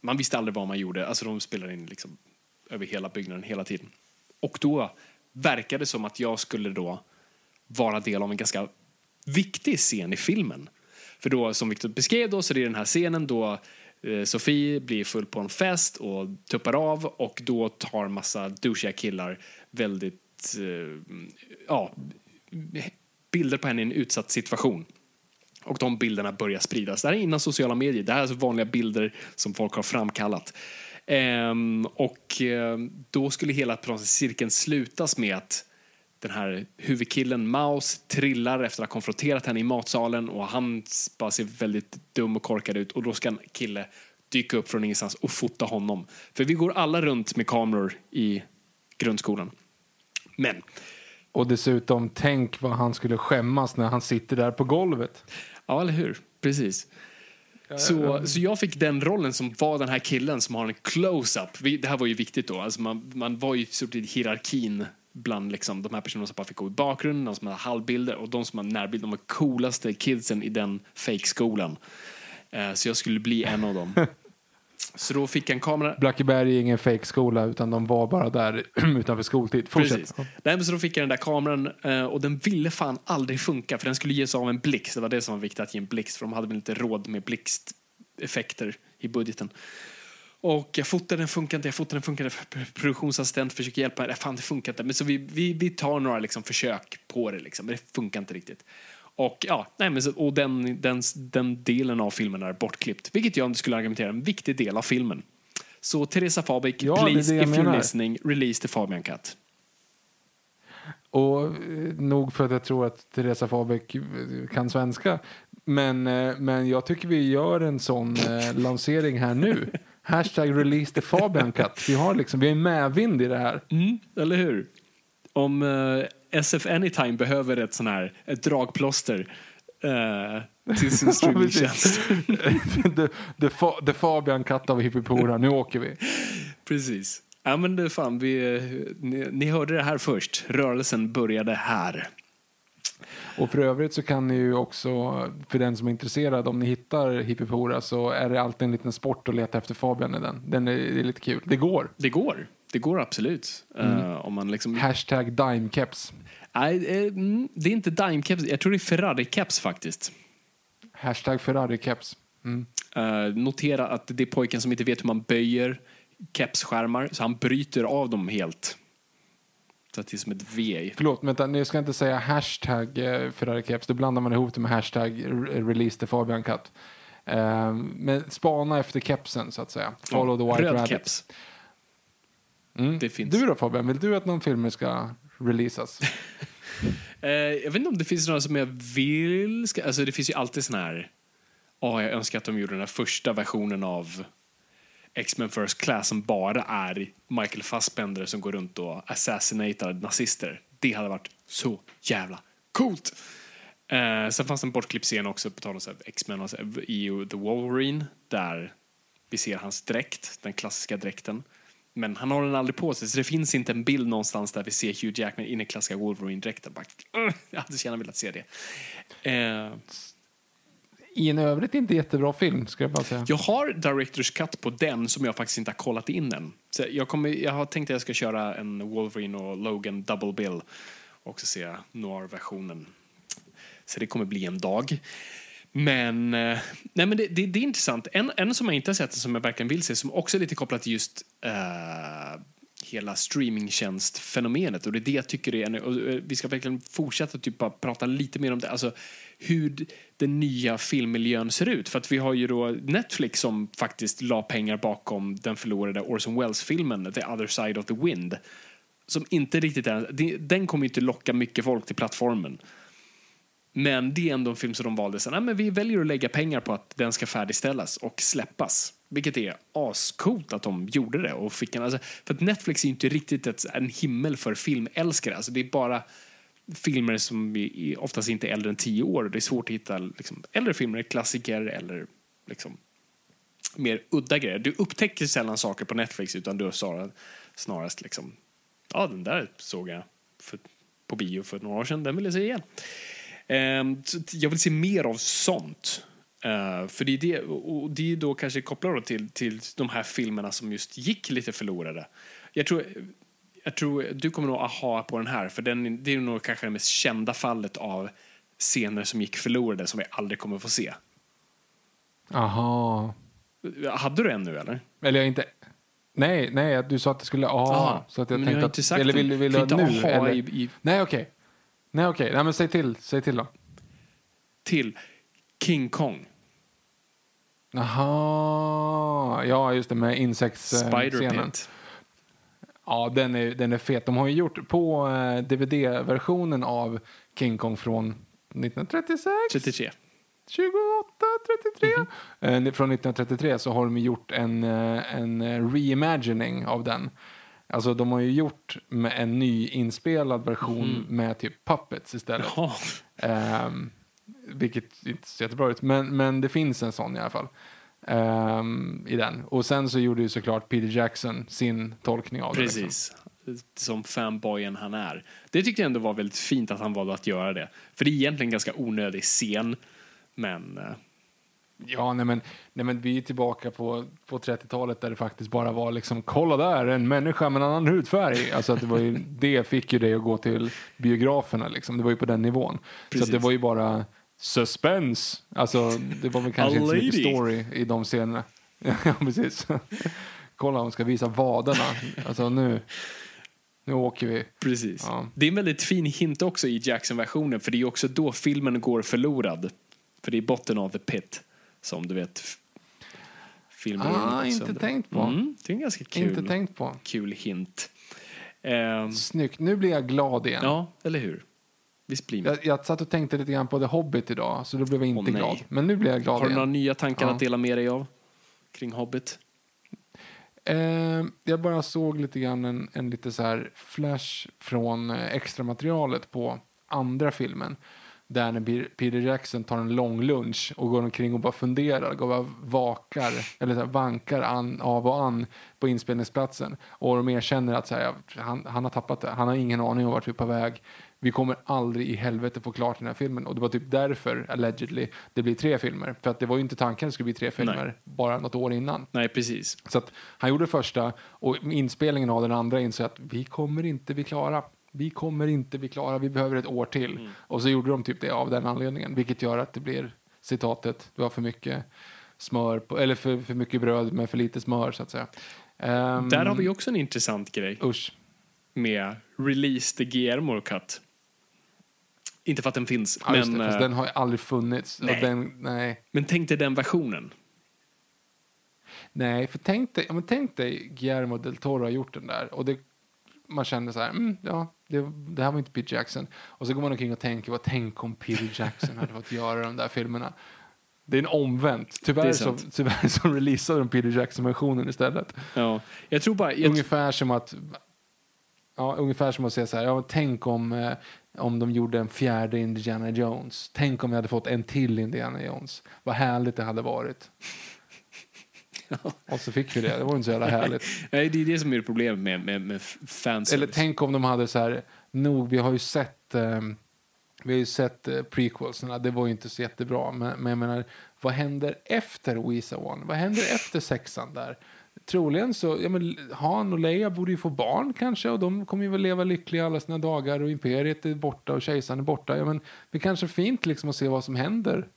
Man visste aldrig vad man gjorde. Alltså de spelade in liksom över hela byggnaden hela tiden. Och då verkade det som att jag skulle då vara del av en ganska viktig scen i filmen. För då, som Victor beskrev då, så är det den här scenen då eh, Sofie blir full på en fest och tuppar av och då tar massa douchiga killar väldigt, eh, ja, bilder på henne i en utsatt situation. Och de bilderna börjar spridas. Det här är innan sociala medier. Det här är alltså vanliga bilder som folk har framkallat. Ehm, och ehm, då skulle hela cirkeln slutas med att den här huvudkillen Maus trillar efter att ha konfronterat henne i matsalen och han bara ser väldigt dum och korkad ut och då ska en kille dyka upp från ingenstans och fota honom. För vi går alla runt med kameror i grundskolan. Men Och dessutom, tänk vad han skulle skämmas när han sitter där på golvet. Ja, eller hur? Precis. Så, så jag fick den rollen som var den här killen som har en close-up. Det här var ju viktigt då. Alltså man, man var ju i hierarkin bland liksom, de här personerna som bara fick gå i bakgrunden, de som hade halvbilder och de som hade närbild. De var coolaste kidsen i den fake-skolan. Eh, så jag skulle bli en av dem. Så då fick en kamera. Blackeberg är ingen fake-skola utan de var bara där utanför skoltid. Fortsätt. Precis. Nej, men så då fick jag den där kameran eh, och den ville fan aldrig funka för den skulle ges av en blixt. Det var det som var viktigt att ge en blixt för de hade väl inte råd med blixteffekter i budgeten. Och jag fotade den funkar inte, jag fotade den funkar inte. Produktionsassistent försöker hjälpa mig, fan det funkar inte. Men så vi, vi, vi tar några liksom försök på det liksom, men det funkar inte riktigt. Och ja, nej, men så, och den, den, den delen av filmen är bortklippt. Vilket jag skulle argumentera är en viktig del av filmen. Så Teresa Fabik, Ja, please if you're menar. listening, release the Fabian Cut. Och eh, nog för att jag tror att Teresa Fabek eh, kan svenska. Men, eh, men jag tycker vi gör en sån lansering här nu. Hashtag release the Fabian cut. Vi har liksom, vi är medvind i det här. Mm, eller hur? Om eh, SF Anytime behöver ett sån här ett dragplåster eh, till sin streamingtjänst. the, the, Fa- the Fabian Katt av Hippipora, nu åker vi. Precis. Ja, men det fan, vi, eh, ni, ni hörde det här först. Rörelsen började här. Och för övrigt så kan ni ju också, för den som är intresserad, om ni hittar Hippipora så är det alltid en liten sport att leta efter Fabian i den. Den är, är lite kul. Det går. Det går. Det går absolut. Eh, om man liksom... Hashtag dimecaps. Nej, eh, mm, det är inte Dime-caps. Jag tror det är Ferrari-caps faktiskt. Hashtag Ferrari-caps. Mm. Eh, notera att det är pojken som inte vet hur man böjer kepsskärmar, så han bryter av dem helt. Så att det är som ett V. Förlåt, vänta, ni ska inte säga hashtag eh, Ferrari-caps. Då blandar man ihop det med hashtag re- release the Fabian Cut. Eh, men spana efter kepsen så att säga. Follow the white Röd rabbit. keps. Mm. Det finns. Du då Fabian, vill du att någon film ska releasas? Eh, jag vet inte om det finns några som jag vill... Ska, alltså det finns ju alltid sån här... Åh, jag önskar att de gjorde den här första versionen av X-Men First Class som bara är Michael Fassbender som går runt och assassinatar nazister. Det hade varit så jävla coolt. Eh, sen fanns det en bortklippt scen också på tal om X-Men och i The Wolverine där vi ser hans dräkt, den klassiska dräkten. Men han har den aldrig på sig, så det finns inte en bild någonstans där vi ser Hugh Jackman i den klassiska Wolverine-dräkten. "Ugh, Jag hade så gärna velat se det. Eh, I en övrigt inte jättebra film, ska jag bara säga. jag har Directors Cut på den som jag faktiskt inte har kollat in än. Så jag, kommer, jag har tänkt att jag ska köra en Wolverine och Logan double bill och se noir-versionen. Så det kommer bli en dag. Men, eh, nej men det, det, det är intressant. En, en som jag inte har sett som jag verkligen vill se, som också är lite kopplat till just eh, hela streamingtjänstfenomenet. Och det är det jag tycker är, och eh, vi ska verkligen fortsätta typ bara prata lite mer om det. Alltså hur den nya filmmiljön ser ut. För att vi har ju då Netflix som faktiskt la pengar bakom den förlorade Orson Welles-filmen The other side of the wind. Som inte riktigt är, den kommer ju inte locka mycket folk till plattformen. Men det är ändå en film som de valde. sen, nej, men vi väljer att lägga pengar på att den ska färdigställas och släppas. Vilket är ascoolt att de gjorde det. Och fick en, alltså, för att Netflix är inte riktigt ett, en himmel för filmälskare. Alltså, det är bara filmer som är oftast inte är äldre än tio år. Det är svårt att hitta liksom, äldre filmer, klassiker eller liksom, mer udda grejer. Du upptäcker sällan saker på Netflix utan du har snarare- snarast liksom, ja den där såg jag för, på bio för några år sedan, den vill jag se igen. Um, jag vill se mer av sånt. Eh, för det är, det, och det är då kanske kopplat till, till de här filmerna som just gick lite förlorade. Jag tror, jag tror du kommer nog aha på den här, för den, det är nog kanske det mest kända fallet av scener som gick förlorade som vi aldrig kommer få se. Aha. Hade du en nu eller? Eller jag inte... Nej, nej, du sa att det skulle... aha. Ja, så att jag men tänkte jag har att... inte sagt eller det. vill, vill du ha nu? aha Eller? i- i- Nej, okej. Nej, okej. Nej, men säg till. Säg till då. Till King Kong, Jaha. Ja, just det, med insektsscenen. Ja, den är, den är fet. De har ju gjort på eh, DVD-versionen av King Kong från 1936? 33. 28, 33. Eh, från 1933 så har de gjort en, eh, en reimagining av den. Alltså de har ju gjort med en ny inspelad version med typ puppets istället. Ja. Ehm, vilket inte ser jättebra ut, men, men det finns en sån i alla fall. ehm, I den. Och sen så gjorde ju såklart Peter Jackson sin tolkning av det. liksom. Precis. Som fanboyen han är. Det tyckte jag ändå var väldigt fint att han valde att göra det. För det är egentligen en ganska onödig scen. Men eh, Ja, nej men, nej men vi är tillbaka på, på 30-talet där det faktiskt bara var liksom kolla där, en människa med en annan hudfärg. Alltså att det, var ju, det fick ju dig att gå till biograferna liksom. Det var ju på den nivån. Så Precis. att det var ju bara suspense. Alltså det var väl kanske inte så mycket story i de scenerna. ja, precis. kolla, hon ska visa vaderna. Alltså nu, nu åker vi. precis. Ja. Det är en väldigt fin hint också i Jackson-versionen. För det är också då filmen går förlorad. För det är botten av the pit. Som du vet. Filmen Ah, inte sönder. tänkt på. Mm, det är en ganska kul, Inte tänkt på. kul hint. Ehm, Snyggt, nu blir jag glad igen. ja, eller hur? Visst blir man. Jag, jag satt och tänkte lite grann på The Hobbit idag, så då blev jag inte Åh, nej. glad. Men nu blir jag glad Har du igen. några nya tankar Ja. att dela med dig av? Kring Hobbit? Eh, jag bara såg lite grann en, en lite så här flash från eh, extra materialet på andra filmen. där när Pe- Peter Jackson tar en lång lunch och går omkring och bara funderar, går bara vakar, eller så här, vankar an, av och an på inspelningsplatsen. Och de erkänner att så här, ja, han, han har tappat det, han har ingen aning om vart vi är på väg. Vi kommer aldrig i helvete få klart den här filmen. Och det var typ därför, allegedly, det blir tre filmer. För att det var ju inte tanken att det skulle bli tre filmer Nej. bara något år innan. Nej, precis. Så att han gjorde första och inspelningen av den andra insåg att vi kommer inte bli klara. Vi kommer inte bli klara, vi behöver ett år till. Och så gjorde de typ det av den anledningen, vilket gör att det blir citatet, det var för mycket smör, på, eller för, för mycket bröd med för lite smör så att säga. Ehm, Där har vi också en intressant grej Usch. med Release the Guillermo Cut. Inte för att den finns, Ja, men, det, fast eh, den har ju aldrig funnits. nej. Den, nej. men tänk dig den versionen. Nej, för tänk dig, men tänk dig Guillermo del Toro har gjort den där och det, man kände så här, mm, ja, det, det här var inte Peter Jackson. Och så går man omkring och tänker, vad tänk om Peter Jackson hade fått göra de där filmerna. Det är en omvänt. Tyvärr, är så, tyvärr så releasade de Peter Jackson-versionen istället. Ja, jag tror bara... Jag, Ungefär som att Ja, ungefär som att säga så här, ja, tänk om, eh, om de gjorde en fjärde Indiana Jones. Tänk om vi hade fått en till Indiana Jones. Vad härligt det hade varit. Och så fick vi det, det var inte så jävla härligt. nej, det är det som är problemet med, med, med fans. Eller tänk om de hade så här, nog, vi har ju sett, eh, vi har ju sett eh, prequelserna, det var ju inte så jättebra. Men, men jag menar, vad händer efter Wisa One? Vad händer efter sexan där? Troligen så, ja men Han och Leia borde ju få barn kanske och de kommer ju väl leva lyckliga alla sina dagar och imperiet är borta och kejsaren är borta. Ja men det är kanske fint liksom att se vad som händer.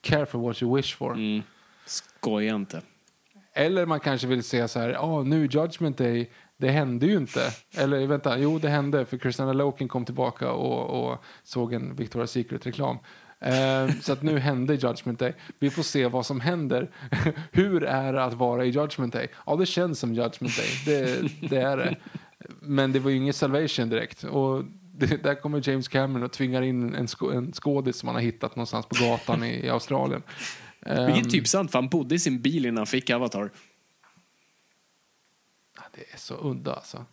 Careful what you wish for. Mm, skoja inte. Eller man kanske vill säga så här, ja nu Judgment Day, det hände ju inte. Eller vänta, jo det hände för Christina Loken kom tillbaka och, och såg en Victoria's Secret-reklam. Eh, så att nu hände Judgment Day. Vi får se vad som händer. Hur är det att vara i Judgment Day? Ja, det känns som Judgment Day. Det, det är det. Men det var ju inget Salvation direkt. Och det, där kommer James Cameron och tvingar in en, skå, en skådis som han har hittat någonstans på gatan i, i Australien. Eh, Vilket typ sant, för han bodde i sin bil innan han fick Avatar. det är så udda alltså.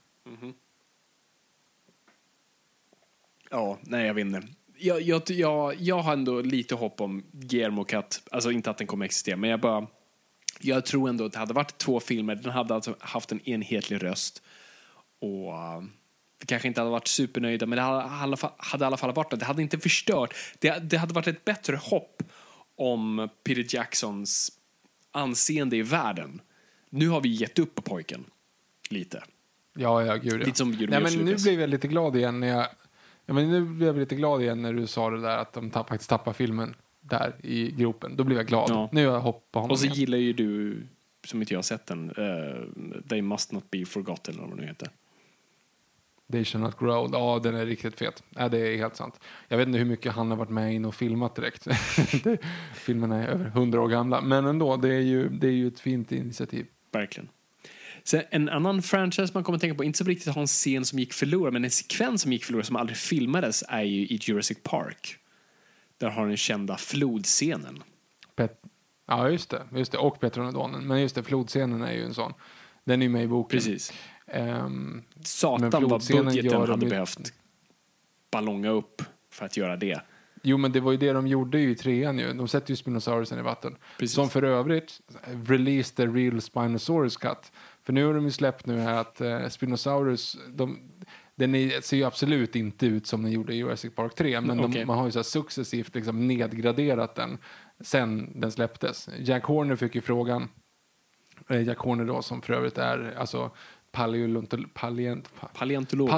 Ja, nej jag vet inte. Jag, jag, jag, jag har ändå lite hopp om Guillermo Cut. Alltså inte att den kommer existera, men jag bara... Jag tror ändå att det hade varit två filmer. Den hade alltså haft en enhetlig röst. Och vi kanske inte hade varit supernöjda, men det hade, hade i alla fall varit det. Hade inte förstört. Det, det hade varit ett bättre hopp om Peter Jacksons anseende i världen. Nu har vi gett upp på pojken. Lite. Ja, ja, gud ja. Lite som Nej, men nu blev jag lite glad igen när jag... Ja, men nu blev jag lite glad igen när du sa det där att de tapp, faktiskt tappar filmen där i gropen. Då blev jag glad. Ja. Nu har jag hopp på honom Och så igen. gillar ju du, som inte jag har sett den, uh, They must not be forgotten eller vad det nu heter. They shall not grow. Ja, den är riktigt fet. Ja, det är helt sant. Jag vet inte hur mycket han har varit med in och filmat direkt. filmerna är över hundra år gamla. Men ändå, det är ju, det är ju ett fint initiativ. Verkligen. Sen en annan franchise man kommer att tänka på, inte så riktigt har en scen som gick förlorad, men en sekvens som gick förlorad som aldrig filmades är ju i Jurassic Park. Där har den kända flodscenen. Pet ja, just det. Just det. Och Petronodonen. Men just det, flodscenen är ju en sån. Den är ju med i boken. Precis. Ehm, Satan vad budgeten de hade behövt ballonga upp för att göra det. Jo, men det var ju det de gjorde ju i trean ju. De sätter ju Spinosaurusen i vatten. Precis. Som för övrigt, release the real Spinosaurus cut. För nu har de ju släppt nu här att eh, Spinosaurus, de, den är, ser ju absolut inte ut som den gjorde i Jurassic Park 3. Men de, man har ju så här successivt liksom nedgraderat den sen den släpptes. Jack Horner fick ju frågan, eh, Jack Horner då som för övrigt är alltså paleontol, palient, Paleontolog.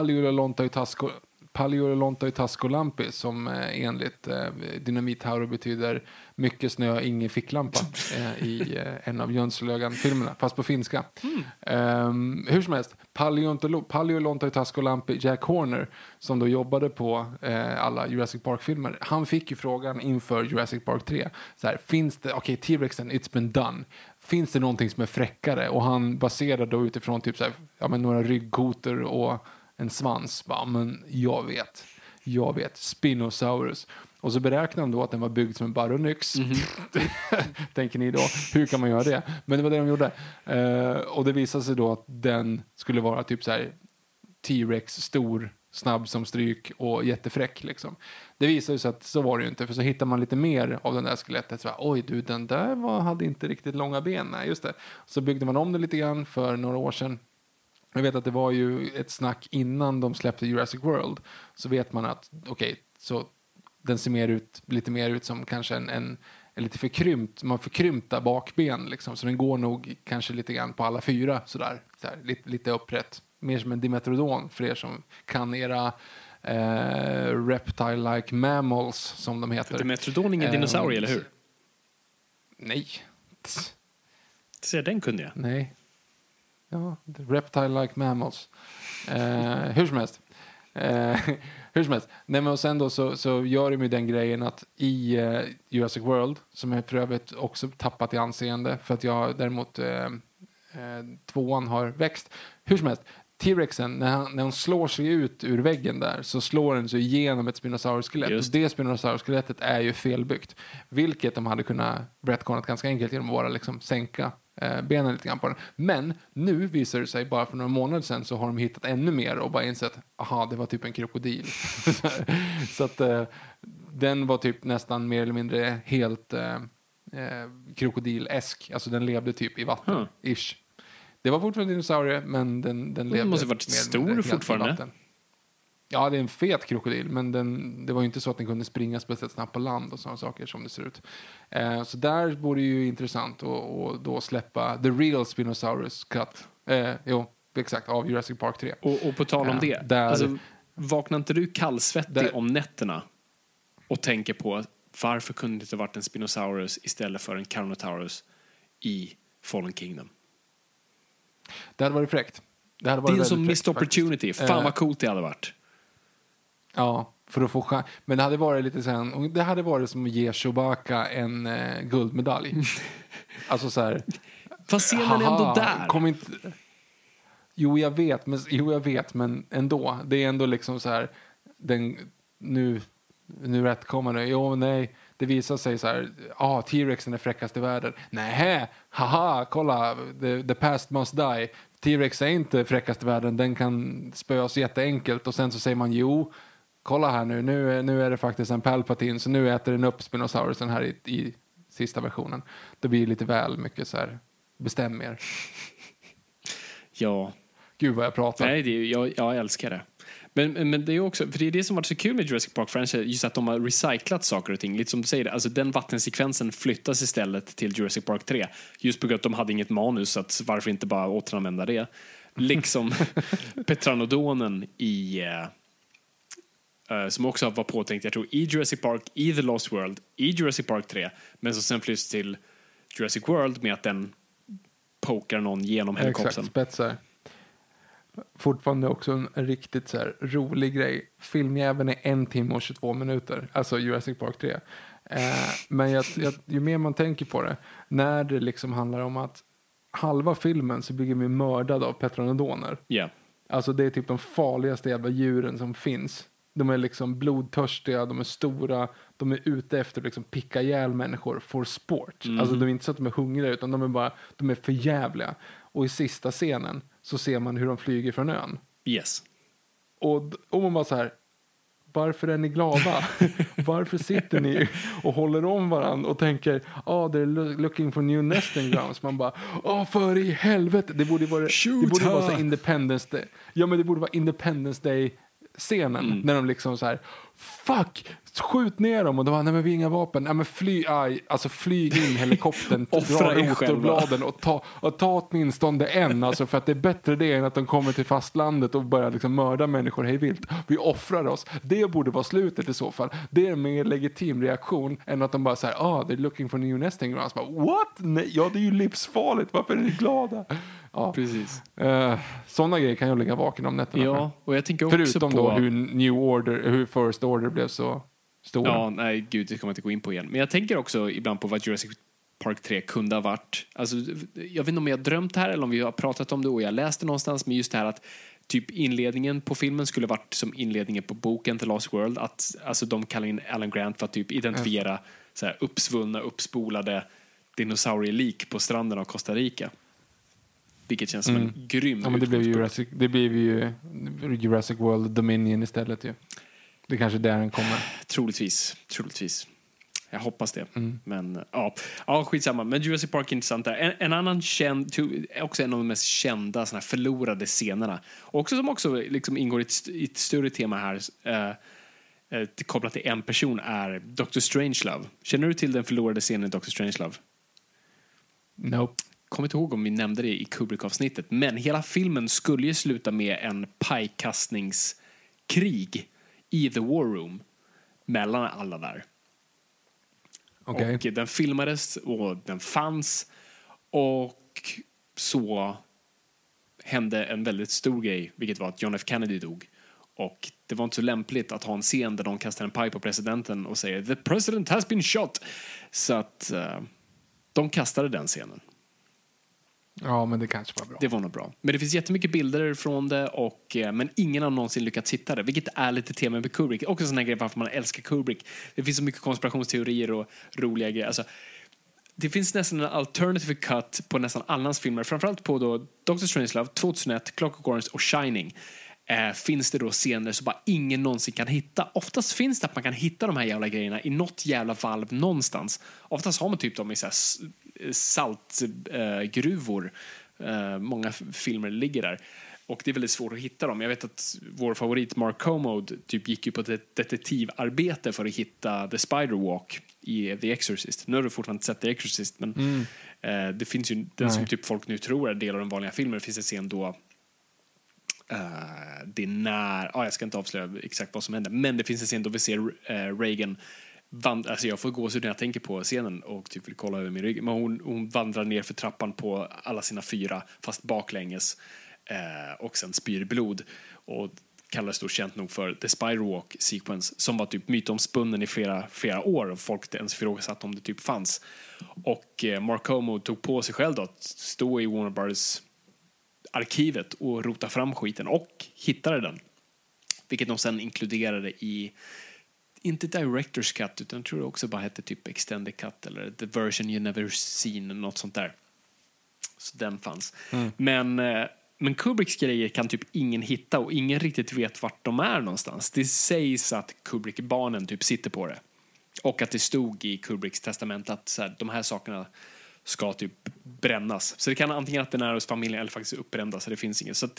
Paleolontoitasco Paleolontoitascolampi som eh, enligt eh, Dynamit-Hauro betyder mycket snö, ingen ficklampa eh, i en av Jönslögan-filmerna, fast på finska. Ehm, hur som helst, Paleontolo- Paleolontoitascolampi Jack Horner som då jobbade på eh, alla Jurassic Park-filmer, han fick ju frågan inför Jurassic Park 3, så här, finns det, okej T-Rexen, it's been done, finns det någonting som är fräckare? Och han baserade då utifrån typ så här, ja, men några ryggkotor och en svans. Bara, men jag vet. Jag vet. Spinosaurus. Och så beräknade han då att den var byggd som en baryonyx. Tänker ni då, hur kan man göra det? Men det var det de gjorde. Eh, och det visade sig då att den skulle vara typ så här T-Rex stor snabb som stryk och jättefräck. Liksom. Det visade sig att så var det ju inte, för så hittar man lite mer av den där skelettet. Så, Oj, du, den där var, hade inte riktigt långa ben. Nej, just det. Så byggde man om det lite grann för några år sedan. Jag vet att det var ju ett snack innan de släppte Jurassic World. Så vet man att, okej, okay, så den ser mer ut, lite mer ut som kanske en, en, lite förkrympt, man förkrympta bakben liksom. Så den går nog kanske lite grann på alla fyra sådär, sådär lite, lite upprätt. Mer som en dimetrodon för er som kan era eh, reptile-like mammals som de heter. Dimetrodon är ingen dinosaurie, eller hur? Nej. Se, den kunde jag. Nej. Ja, reptile-like mammals. Eh, hur som helst. Eh, hur som helst. Nej, men och sen då så, så gör de ju den grejen att i eh, Jurassic World, som jag för övrigt också tappat i anseende för att jag däremot eh, eh, tvåan har växt. Hur som helst, T-rexen, när, han, när hon slår sig ut ur väggen där så slår den sig igenom ett Spinosaurus-skelett. Och det Spinosaurus-skelettet är ju felbyggt. Vilket de hade kunnat retconat ganska enkelt genom att bara liksom sänka benen lite grann på den. Men nu visar det sig, bara för några månader sedan så har de hittat ännu mer och bara insett, aha, det var typ en krokodil. så att eh, den var typ nästan mer eller mindre helt eh, eh krokodilesk. Alltså den levde typ i vatten, ish. Det var fortfarande dinosaurie, men den, den levde... Den måste varit stor fortfarande. Ja, det är en fet krokodil, men den, det var ju inte så att den kunde springa speciellt snabbt på land och sådana saker som det ser ut. Eh, så där vore det ju intressant att då släppa The Real Spinosaurus Cut. Eh, jo, exakt, av Jurassic Park 3. Och, och på tal om eh, det, där, alltså, vaknar inte du kallsvettig där, om nätterna och tänker på varför kunde det inte varit en Spinosaurus istället för en Carnotaurus i Fallen Kingdom? Det hade varit fräckt. Det, hade varit det är en sån missed opportunity. Faktiskt. Fan vad eh, coolt det hade varit. Ja, för att få chans. Men det hade varit lite sen, det hade varit som att ge Chewbacca en eh, guldmedalj. alltså så här. Fast ser man ändå där. Kom inte... Jo, jag vet, men, jo, jag vet, men ändå. Det är ändå liksom så här, den, nu, nu det. Jo, nej det visar sig så här, ah, T-rexen är fräckast i världen. Nej, haha, kolla, the, the past must die. T-rex är inte fräckast i världen, den kan spöas jätteenkelt och sen så säger man jo, kolla här nu, nu, nu är det faktiskt en Palpatine så nu äter den upp Spinosaurusen här i, i sista versionen. Det blir lite väl mycket så här, bestäm er. Ja. Gud vad jag pratar. Nej, det, jag, jag älskar det. Men, men det är också, för det är det som varit så kul med Jurassic Park franchise, just att de har recyclat saker och ting. Lite som du säger, alltså den vattensekvensen flyttas istället till Jurassic Park 3. Just på grund av att de hade inget manus, så att varför inte bara återanvända det? Liksom Petranodonen i Uh, som också var påtänkt, jag tror, i Jurassic Park, i The Lost World, i Jurassic Park 3, men som sen flyttas till Jurassic World med att den pokar någon genom helikoptern. Exakt, spetsar fortfarande också en, en riktigt så här, rolig grej. Filmjäveln är en timme och 22 minuter, alltså Jurassic Park 3. Eh, men jag, jag, ju mer man tänker på det, när det liksom handlar om att halva filmen så blir vi mördade av petronodoner. Yeah. Alltså det är typ de farligaste jävla djuren som finns. De är liksom blodtörstiga, de är stora, de är ute efter att liksom picka ihjäl människor for sport. Mm. Alltså det är inte så att de är hungriga utan de är bara, de är förjävliga. Och i sista scenen så ser man hur de flyger från ön. Yes. Och, och man bara så här, varför är ni glada? varför sitter ni och håller om varandra och tänker, ah, oh, they're looking for new nesting grounds. Man bara, åh, oh, för i helvete. Det borde vara, det borde vara så Independence Day. Ja, men det borde vara Independence Day scenen mm. när de liksom så här, fuck, skjut ner dem och de bara, nej men vi har inga vapen. Nej men fly, aj, alltså flyg in helikoptern, dra rotorbladen och ta, och ta åtminstone en. Alltså för att det är bättre det än att de kommer till fastlandet och börjar liksom mörda människor hej vilt. Vi offrar oss. Det borde vara slutet i så fall. Det är en mer legitim reaktion än att de bara säger, ah, they're looking for new nesting grounds. Bara, What? Nej, ja det är ju livsfarligt, varför är ni glada? Ja. Precis. Uh, sådana grejer kan jag ligga vaken om nätterna. Ja, och jag tänker också Förutom på... då hur New Order, hur First Order blev så stora. Ja, nej gud, det kommer jag inte gå in på igen. Men jag tänker också ibland på vad Jurassic Park 3 kunde ha varit. Alltså, jag vet inte om jag har drömt det här eller om vi har pratat om det och jag läste någonstans, men just det här att typ inledningen på filmen skulle varit som inledningen på boken The Last World. Att alltså, de kallar in Alan Grant för att typ identifiera så här, uppsvunna, uppspolade dinosaurielik på stranden av Costa Rica. Vilket känns som en grym Mm. Ja, men det blev. Jurassic, det blev ju Jurassic World Dominion istället ju. Det är kanske är där den kommer. Troligtvis. Troligtvis. Jag hoppas det. Mm. Men ja, ja, skitsamma. Men Jurassic Park är intressant där. En, en annan känd, också en av de mest kända såna förlorade scenerna. Också som också liksom ingår i ett, i ett större tema här. eh, eh, kopplat till en person är Dr. Strangelove. Känner du till den förlorade scenen i Dr. Strangelove? Nope. Kommer inte ihåg om vi nämnde det i Kubrick-avsnittet, men hela filmen skulle ju sluta med en pajkastningskrig i The War Room mellan alla där. Okej. Och den filmades och den fanns och så hände en väldigt stor grej, vilket var att John F Kennedy dog. Och det var inte så lämpligt att ha en scen där de kastar en paj på presidenten och säger “The president has been shot”. Så att eh, de kastade den scenen. Ja, men det kanske var bra. Det var nog bra. Men det finns jättemycket bilder från det, och, eh, men ingen har någonsin lyckats hitta det. Vilket är lite tema med Kubrick. Också en sån här grej varför man älskar Kubrick. Det finns så mycket konspirationsteorier och roliga grejer. Alltså, det finns nästan en alternative cut på nästan alla hans filmer. Framförallt på då Dr. Strangelove, 2001, Clockwork Orange och Shining. Eh, finns det då scener som bara ingen någonsin kan hitta. Oftast finns det att man kan hitta de här jävla grejerna i något jävla valv någonstans. Oftast har man typ dem i såhär saltgruvor. Eh, många filmer ligger där. Och det är väldigt svårt att hitta dem. Jag vet att vår favorit Mark Comode typ gick ju på ett detektivarbete för att hitta The Spider Walk i The Exorcist. Nu har du fortfarande inte sett The Exorcist, men eh, det finns ju den som Nej. typ folk nu tror är del av den vanliga filmen. Det finns en scen då Eh, det är när, ja, jag ska inte avslöja exakt vad som händer, men det finns en scen då vi ser eh, Reagan vandrar, alltså jag får gåshud när jag tänker på scenen och typ vill kolla över min rygg. Men hon, hon vandrar ner för trappan på alla sina fyra, fast baklänges, eh, och sen spyr blod. Och kallades då känt nog för The Spider Walk Sequence, som var typ mytomspunnen i flera, flera år och folk ens ifrågasatte om det typ fanns. Och eh, Mark Homo tog på sig själv då att stå i Warner Brothers arkivet och rota fram skiten och hittade den. Vilket de sen inkluderade i, inte Directors Cut, utan tror det också bara hette typ Extended Cut eller The Version You Never Seen, något sånt där. Så den fanns. Men, eh, men Kubricks grejer kan typ ingen hitta och ingen riktigt vet vart de är någonstans. Det sägs att Kubrick-barnen typ sitter på det. Och att det stod i Kubricks testament att så här, de här sakerna ska typ brännas. Så det kan antingen att den är hos familjen eller faktiskt uppbrändas. Så det finns inget. Så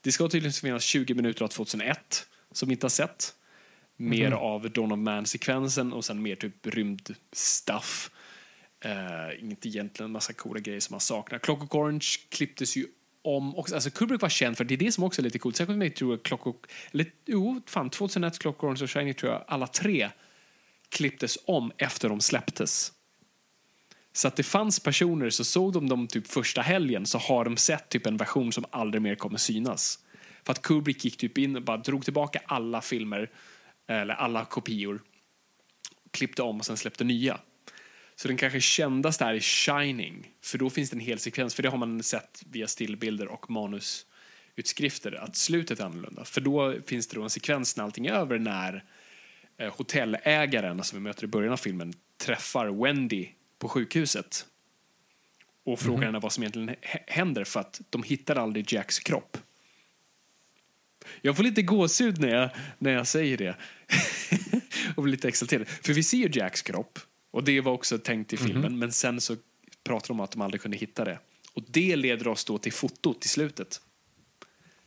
det ska tydligen finnas 20 minuter av 2001 som vi inte har sett. Mer av Dawn of Man-sekvensen och sen mer typ rymdstuff. Uh, inget egentligen massa coola grejer som man saknar. Clockwork Orange klipptes ju om också. Alltså Kubrick var känd för det är det som också är lite coolt. Särskilt med tror jag Clockwork, eller jo, fan 2001, Clockwork Orange och Shiny tror jag alla tre klipptes om efter de släpptes. Så att det fanns personer, så såg de dem typ första helgen så har de sett typ en version som aldrig mer kommer synas. För att Kubrick gick typ in och bara drog tillbaka alla filmer, eller alla kopior, klippte om och sen släppte nya. Så den kanske kändaste är i Shining, för då finns det en hel sekvens, för det har man sett via stillbilder och manusutskrifter, att slutet är annorlunda. För då finns det då en sekvens när allting är över när eh, hotellägaren, som vi möter i början av filmen, träffar Wendy på sjukhuset och frågar henne vad som egentligen hä- händer för att de hittar aldrig Jacks kropp. Jag får lite gåshud när jag, när jag säger det. och blir lite exalterad. För vi ser ju Jacks kropp och det var också tänkt i filmen men sen så pratar de om att de aldrig kunde hitta det. Och det leder oss då till fotot i slutet.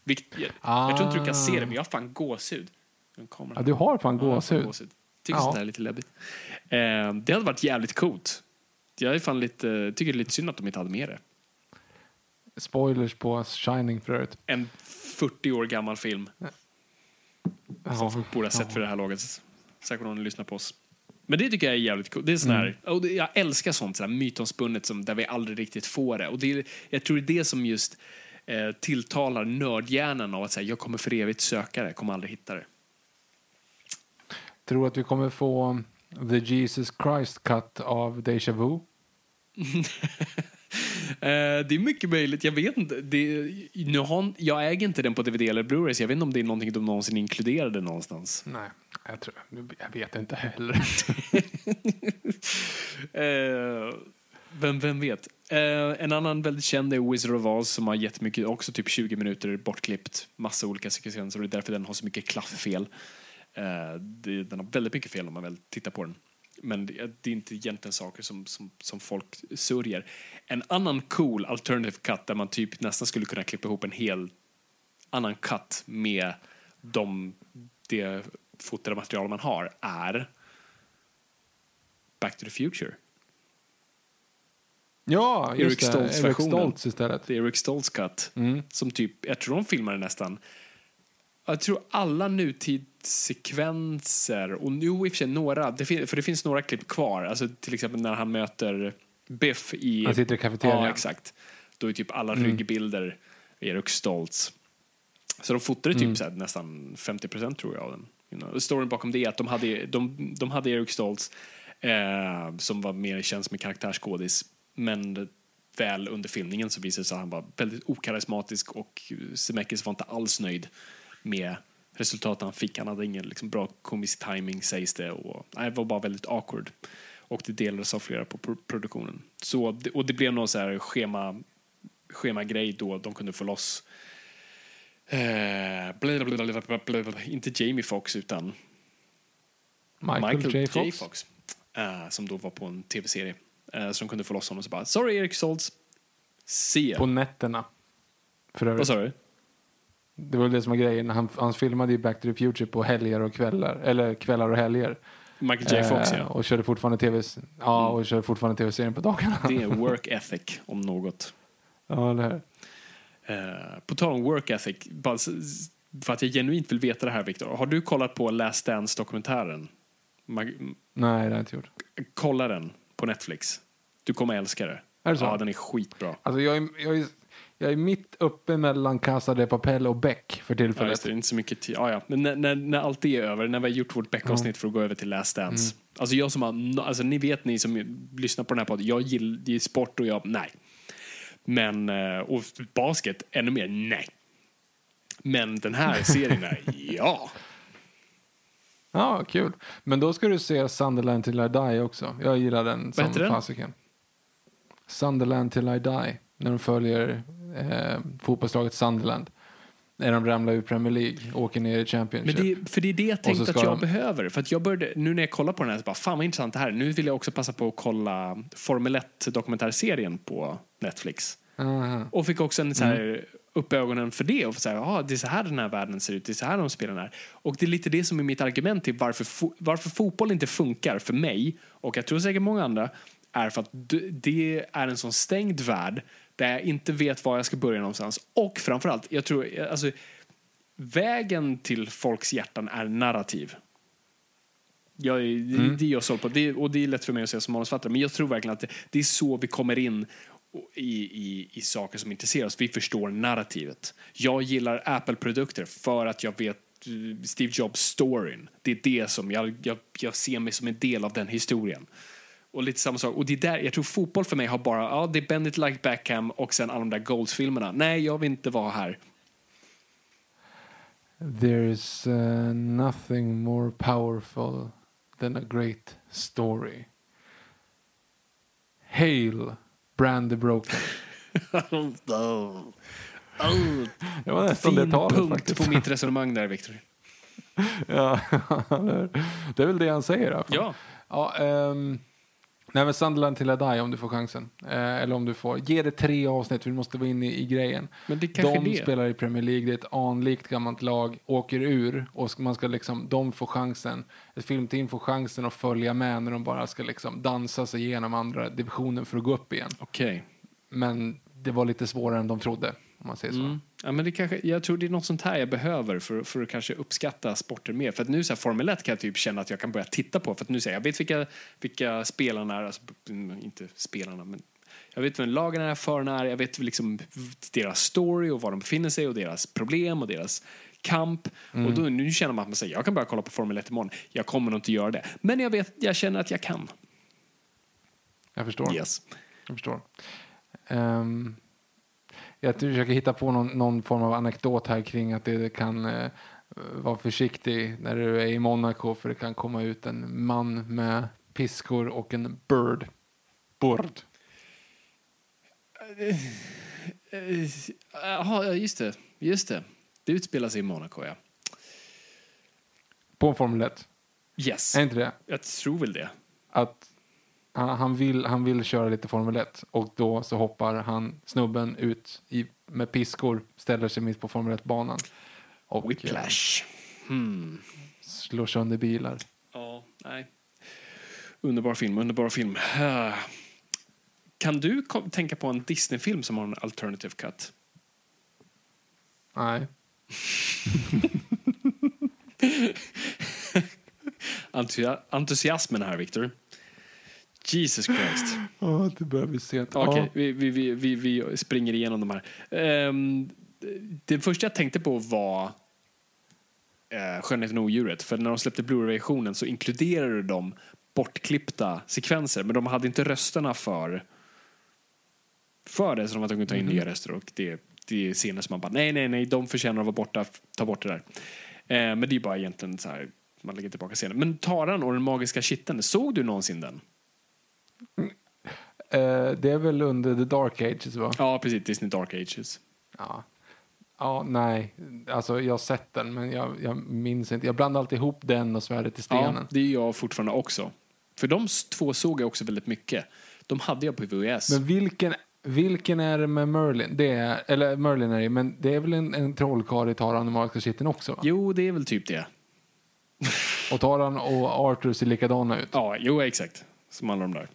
Vilket, jag, jag tror inte du kan se det men jag har fan gåshud. Ja, du har fan Ja, gåshud. Tycker Ja. sånt där är lite läbbigt. Eh, det hade varit jävligt coolt. Jag är fan lite, tycker det är lite synd att de inte hade med det. Spoilers på Shining för övrigt. En 40 år gammal film. Ja, Borde ha sett för det här laget. Säkert ni lyssnar på oss. Men det tycker jag är jävligt coolt. Det är sån här, och det, jag älskar sånt sån här mytomspunnet som, där vi aldrig riktigt får det. Och det är, jag tror det är det som just eh, tilltalar nördhjärnan av att säga jag kommer för evigt söka det, kommer aldrig hitta det. Tror att vi kommer få The Jesus Christ cut av Deja Vu? Eh, det är mycket möjligt. Jag vet inte. Det, nu har, jag äger inte den på DVD eller Blu-ray så jag vet inte om det är någonting de någonsin inkluderade någonstans. Nej, jag, tror, jag vet inte heller. Eh, vem, vem vet? Eh, en annan väldigt känd är Wizard of Oz som har jättemycket, också typ 20 minuter bortklippt. Massa olika sekvenser och det är därför den har så mycket klafffel. Det, den har väldigt mycket fel om man väl tittar på den. Men det, det är inte egentligen saker som, som, som folk sörjer. En annan cool alternative cut där man typ nästan skulle kunna klippa ihop en hel annan cut med de, det fotade material man har är Back to the Future. Ja, Eric det. Stoltz Eric versionen. Stoltz istället. Det är Eric Stoltz cut. Mm. Som typ, jag tror de filmade nästan jag tror alla nutidssekvenser, och nu i och för sig några, det fin- för det finns några klipp kvar, alltså till exempel när han möter Biff i... Han sitter i cafeterian. Ja, exakt. Då är typ alla Mm. ryggbilder Erik Stoltz. Så de fotade typ Mm. så här, nästan 50 procent tror jag av den. You know. Storyn bakom det är att de hade, de, de hade Erik Stoltz eh, som var mer känd som en karaktärsskådis, men väl under filmningen så visade det sig att han var väldigt okarismatisk och Zemeckis var inte alls nöjd med resultatet han fick. Han hade ingen liksom, bra komisk timing sägs det och nej, det var bara väldigt awkward. Och det delades av flera på pro- produktionen. Så, och det blev någon så här schema, schemagrej då de kunde få loss eh, blablabla, inte Jamie Foxx utan Michael, J. Fox. eh, som då var på en tv-serie. Eh, så de kunde få loss honom och så bara Sorry Erik Stoltz. See ya. På nätterna. För övrigt. Vad sa du? Det var det som var grejen. Han, han filmade ju Back to the Future på helger och kvällar. Eller kvällar och helger. Michael J. Fox Eh, ja. Och körde fortfarande tv Ja, och körde fortfarande tv-serien på dagarna. Det är work ethic om något. ja, det här. Eh, på tal om work ethic, bara för att jag genuint vill veta det här Viktor. Har du kollat på Last Dance-dokumentären? Mag- Nej, det har jag inte gjort. Kolla den på Netflix. Du kommer älska det. Är det så? Ja, den är skitbra. Alltså, jag är, jag är, jag är mitt uppe mellan Casa de Papel och Beck för Ja, tillfället. just det, det är inte så mycket tid. Ja, ja. Men när, när, när allt det är över, när vi har gjort vårt Beck-avsnitt för att gå över till Last Dance. Alltså jag som har, alltså ni vet ni som lyssnar på den här podden, jag gillar sport och jag, nej. Men, eh, och basket, ännu mer, nej. Men den här serien är, ja. Ja, kul. Men då ska du se Sunderland till I die också. Jag gillar den som heter den? fasiken. Sunderland till I die. När de följer eh, fotbollslaget Sunderland. När de ramlar ur Premier League och åker ner i Men Championship. det, för det är det jag tänkte att jag de- behöver. För att jag började, nu när jag kollar på den här, så bara, fan vad intressant det här är. Nu vill jag också passa på att kolla Formel 1 dokumentärserien på Netflix. Aha. Och fick också en så här Mm. upp ögonen för det och så här, ah, det är så här den här världen ser ut, det är så här de spelar är. Och det är lite det som är mitt argument till varför, fo- varför fotboll inte funkar för mig och jag tror säkert många andra är för att det är en sån stängd värld där jag inte vet var jag ska börja någonstans. Och framförallt, jag tror, alltså vägen till folks hjärtan är narrativ. Jag är, det, är jag såld på. Det, och det är lätt för mig att säga som manusförfattare. Men jag tror verkligen att det, det är så vi kommer in i, i, i saker som intresserar oss. Vi förstår narrativet. Jag gillar Apple-produkter för att jag vet eh, Steve Jobs-storyn. Det är det som jag, jag, jag ser mig som en del av den historien. Och lite samma sak. Och det är där, jag tror fotboll för mig har bara, ja det är Bend it like Beckham och sen alla de där Goals-filmerna. Nej, jag vill inte vara här. There's uh, nothing more powerful than a great story. Hail, Brand the Broken. Det var nästan det Fin talet punkt faktiskt. på mitt resonemang där, Victor. ja, det är väl det han säger i alla fall. Ja. Ja, ehm, nej men Sunderland till I die om du får chansen. Eh, eller om du får. Ge det tre avsnitt, vi måste vara inne i, i grejen. Men det de det. spelar i Premier League, det är ett anlikt gammalt lag, åker ur och man ska liksom, de får chansen, ett filmteam får chansen att följa med när de bara ska liksom dansa sig igenom andra divisionen för att gå upp igen. Okej. Men det var lite svårare än de trodde, om man säger så. Mm. Ja, men det kanske, jag tror det är något sånt här jag behöver för, för att kanske uppskatta sporter mer. För att nu så här, Formel 1 kan jag typ känna att jag kan börja titta på. För att nu säger jag vet vilka, vilka spelarna är, alltså, mm, inte spelarna, men jag vet vem lagen är, förarna är, jag vet liksom deras story och var de befinner sig och deras problem och deras kamp. Och då, nu känner man att man säger jag kan börja kolla på Formel 1 imorgon. Jag kommer nog inte göra det. Men jag, vet, jag känner att jag kan. Jag förstår. Yes. Jag förstår. Ehm, jag försöker hitta på någon, någon form av anekdot här kring att det kan eh, vara försiktig när du är i Monaco för det kan komma ut en man med piskor och en bird. Bird. eh, Jaha, ja, just det. Just det. Det utspelar sig i Monaco, ja. På en Formel 1. Yes. Är inte det? Jag tror väl det. Att han, han, vill, han vill köra lite Formel 1 och då så hoppar han, snubben, ut i, med piskor, ställer sig mitt på Formel 1-banan. Och eh, Whiplash. Hmm. slår sönder bilar. Ja, nej. Underbar film, underbar film. Ah. Kan du tänka på en Disney-film som har en alternative cut? Nej. Entusia- entusiasmen här, Victor. Jesus Christ. Åh, det börjar bli sent. Okej, vi, vi, vi, vi, vi springer igenom de här. Ehm, det första jag tänkte på var uh, Skönheten och odjuret. För när de släppte Blu-ray-versionen så inkluderade de bortklippta sekvenser. Men de hade inte rösterna för, för det, så de var tvungna att ta in nya röster. Och det, det är scener som man bara, nej, nej, nej, de förtjänar att vara borta, ta bort det där. Eh, men det är bara egentligen så här, man lägger tillbaka scenen. Men Taran och den magiska kitteln, såg du någonsin den? Eh, det är väl under The Dark Ages, va? Ja, precis, Disney Dark Ages. Ja. Ja, nej. Alltså, jag har sett den, men jag, jag minns inte. Jag blandar alltid ihop den och Svärdet i stenen. Ja, det är jag fortfarande också. För de två såg jag också väldigt mycket. De hade jag på VHS. Men vilken, vilken är det med Merlin? Det är, eller Merlin är det, men det är väl en, en trollkarl i Taran och magiska kitteln också? Va? Jo, det är väl typ det. Och Taran och Arthur ser likadana ut. Ja, jo, exakt. Som alla de där.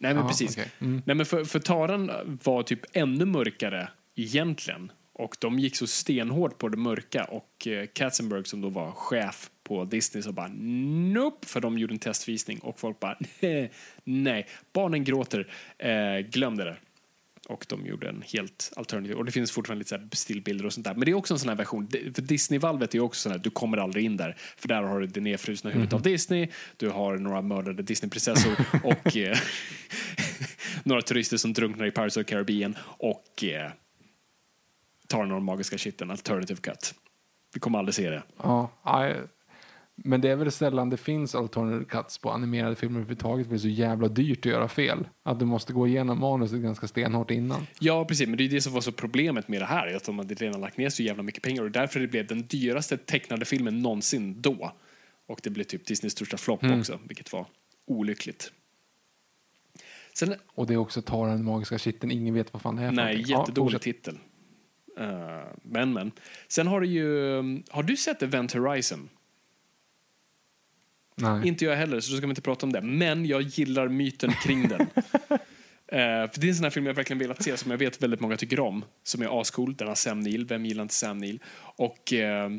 Nej, men Ja, precis. okej. Mm. Nej, men för, för Taran var typ ännu mörkare egentligen. Och de gick så stenhårt på det mörka. Och eh, Katzenberg som då var chef på Disney så bara nope. För de gjorde en testvisning och folk bara nej. Barnen gråter. Eh, glöm det där. Och de gjorde en helt alternativ. Och det finns fortfarande lite så stillbilder och sånt där. Men det är också en sån här version. För Disney-valvet är också sån här, du kommer aldrig in där. För där har du det nedfrusna huvudet av Disney. Du har några mördade Disneyprinsessor och eh, några turister som drunknar i Pirates of the Caribbean. Och eh, tar den magiska kitteln, alternative cut. Vi kommer aldrig se det. Ja, nej. Men det är väl sällan det finns alternative cuts på animerade filmer överhuvudtaget. för Det är så jävla dyrt att göra fel. Att du måste gå igenom manuset ganska stenhårt innan. Ja, precis. Men det är det som var så problemet med det här. Att de hade redan lagt ner så jävla mycket pengar. Och därför det blev den dyraste tecknade filmen någonsin då. Och det blev typ Disneys största flopp också, vilket var olyckligt. Sen, Och det är också Taran och magiska kitteln. Ingen vet vad fan det är för nej. Ja, jättedålig fortsätt. titel. Eh, men, men. Sen har du ju... Har du sett Event Horizon? Nej. Inte jag heller, så då ska vi inte prata om det. Men jag gillar myten kring den. Eh, för det är en sån här film jag verkligen velat se, som jag vet väldigt många tycker om. Som är ascool. Den har Sam Neill. Vem gillar inte Sam Neill? Och eh,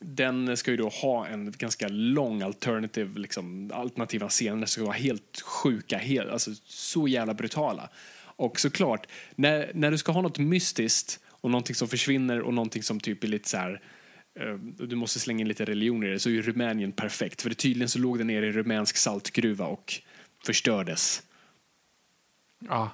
den ska ju då ha en ganska lång alternative, liksom, alternativa scener som ska vara helt sjuka, helt, alltså så jävla brutala. Och såklart, när, när du ska ha något mystiskt och någonting som försvinner och någonting som typ är lite så här du måste slänga in lite religion i det, så är Rumänien perfekt. För det tydligen så låg den nere i rumänsk saltgruva och förstördes. Ja,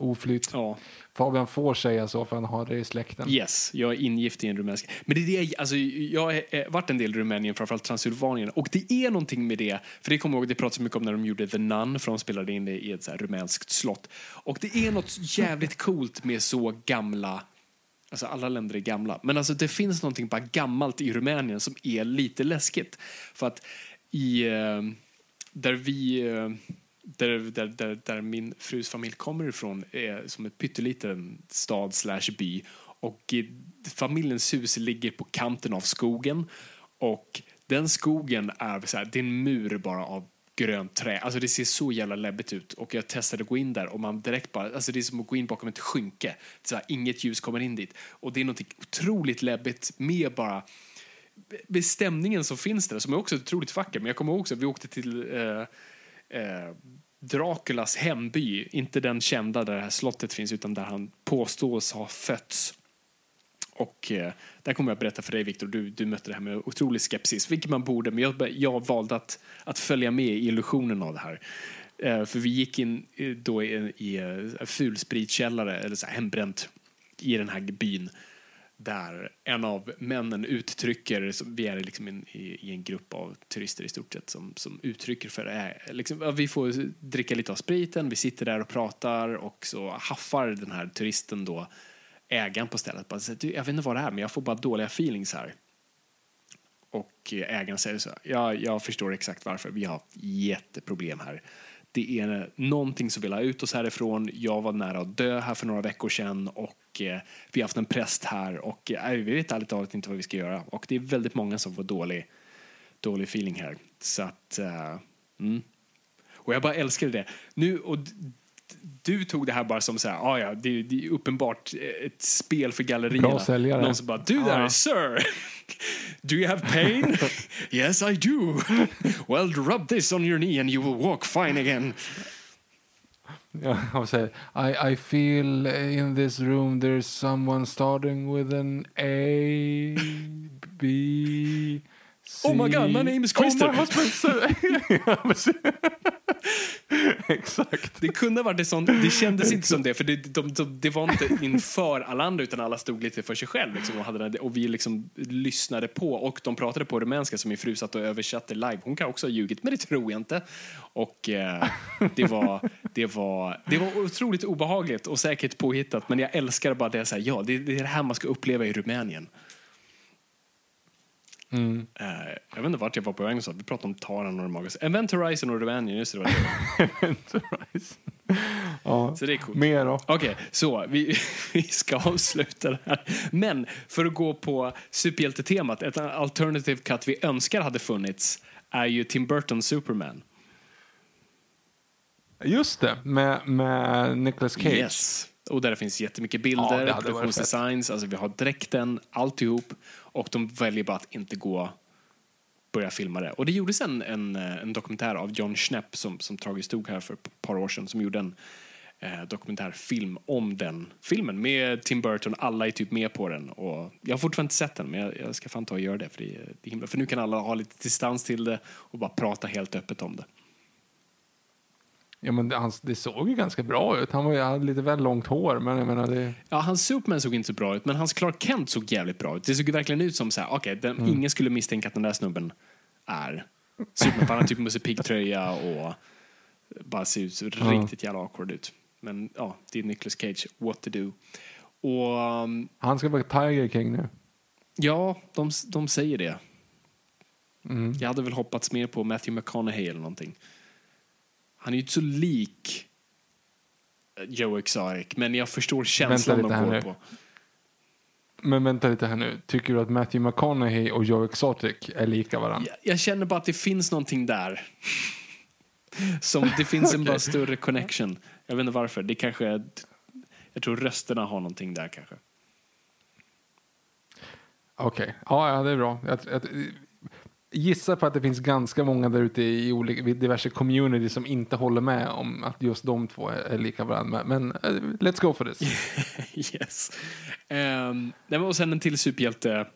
oflyt. Ja. Fabian får säga så för han har det i släkten. Yes, jag är ingift i en rumänsk. Men det är det, alltså, jag har eh, varit en del i Rumänien, framförallt Transylvanien. Och det är någonting med det, för det kommer jag ihåg, det pratades mycket om när de gjorde The Nun, för de spelade in det i ett så rumänskt slott. Och det är något jävligt coolt med så gamla Alltså alla länder är gamla. Men alltså det finns någonting bara gammalt i Rumänien som är lite läskigt. För att i, eh, där vi, eh, där, där, där, där min frus familj kommer ifrån är som ett pytteliten stad slash by. Och familjens hus ligger på kanten av skogen. Och den skogen är så här, det är en mur bara av grönt trä. Alltså det ser så jävla läbbigt ut. Och jag testade att gå in där och man direkt bara, alltså det är som att gå in bakom ett skynke. Så här, inget ljus kommer in dit. Och det är något otroligt läbbigt med bara med stämningen som finns där, som är också otroligt vacker. Men jag kommer ihåg också, vi åkte till eh, eh, Draculas hemby, inte den kända där det här slottet finns, utan där han påstås ha fötts. Och eh, där kommer jag att berätta för dig, Viktor, du, du mötte det här med otrolig skepsis, vilket man borde, men jag, jag valde att, att följa med i illusionen av det här. Eh, för vi gick in eh, då i, i eh, fulspritkällare, eller så här hembränt, i den här byn där en av männen uttrycker, vi är liksom in, i, i en grupp av turister i stort sett, som, som uttrycker för äh, liksom, vi får dricka lite av spriten, vi sitter där och pratar och så haffar den här turisten då ägaren på stället. Bara, så, du, jag vet inte vad det är, men jag får bara dåliga feelings här. Och ägaren säger så ja, jag förstår exakt varför, vi har jätteproblem här. Det är någonting som vill ha ut oss härifrån. Jag var nära att dö här för några veckor sedan och eh, vi har haft en präst här och eh, vi vet ärligt talat inte vad vi ska göra. Och det är väldigt många som får dålig, dålig feeling här. Så att, eh, mm. Och jag bara älskade det. Nu, och du tog det här bara som så här, ah, ja, det, det är uppenbart ett spel för gallerierna. Bra säljare. Någon som bara, du där, Ja. sir, do you have pain? yes I do. Well, rub this on your knee and you will walk fine again. Ja, och säger, I, I feel in this room there's someone starting with an A, B. Oh my God, my name is Christer. Exakt. Det kunde ha varit sånt, det kändes inte som det, för det, de, de, det var inte inför alla andra utan alla stod lite för sig själv liksom, och, hade och vi liksom lyssnade på och de pratade på rumänska som min fru satt och översatte live. Hon kan också ha ljugit, men det tror jag inte. Och eh, det, var, det, var, det var otroligt obehagligt och säkert påhittat, men jag älskar bara det, så här, ja, det, det är det här man ska uppleva i Rumänien. Mm. Eh, jag vet inte vart jag var på väg någonstans. Vi pratade om Taran och magiska. Event Horizon och Rumänien, just det. det. var det. Enterprise. Ja. Så det är coolt. Mer då? Okej, så vi, vi ska avsluta det här. Men för att gå på superhjältetemat, ett alternative cut vi önskar hade funnits är ju Tim Burtons Superman. Just det, med, med Nicolas Cage. Yes. Och där finns jättemycket Ja, bilder, varit produktionsdesigns, alltså vi har dräkten, alltihop. Och de väljer bara att inte gå börja filma det. Och det gjordes en, en, eh, en dokumentär av John Schnepp som, som tragiskt dog här för ett par år sedan som gjorde en eh, dokumentärfilm om den filmen med Tim Burton. Alla är typ med på den. Och jag har fortfarande inte sett den men jag, jag ska fan ta och göra det för, det, det är himla, för nu kan alla ha lite distans till det och bara prata helt öppet om det. Ja, men det, hans, det såg ju ganska bra ut. Han var ju, hade lite väl långt hår, men jag menar det... Ja, hans Superman såg inte så bra ut, men hans Clark Kent såg jävligt bra ut. Det såg verkligen ut som så här, okej, den- ingen skulle misstänka att den där snubben är Superman. Han har typ Musse Pigg-tröja och bara ser ut så riktigt jävla awkward ut. Men ja, det är Nicolas Cage, what to do. Och um, Han ska vara Tiger King nu. ja, de, de säger det. Jag hade väl hoppats mer på Matthew McConaughey eller någonting. Han är ju inte så lik eh, Joe Exotic, men jag förstår känslan de går på. Men vänta lite här nu. Tycker du att Matthew McConaughey och Joe Exotic är lika varandra? Jag, jag känner bara att det finns någonting där. Som det finns en bara större connection. Jag vet inte varför. Det kanske är, jag tror rösterna har någonting där kanske. Okej, ja, ja, det är bra. Jag, jag, gissar på att det finns ganska många där ute i olika, diverse community som inte håller med om att just de två är, lika varandra. Men eh, let's go for this. yes. Um, och sen en till superhjälte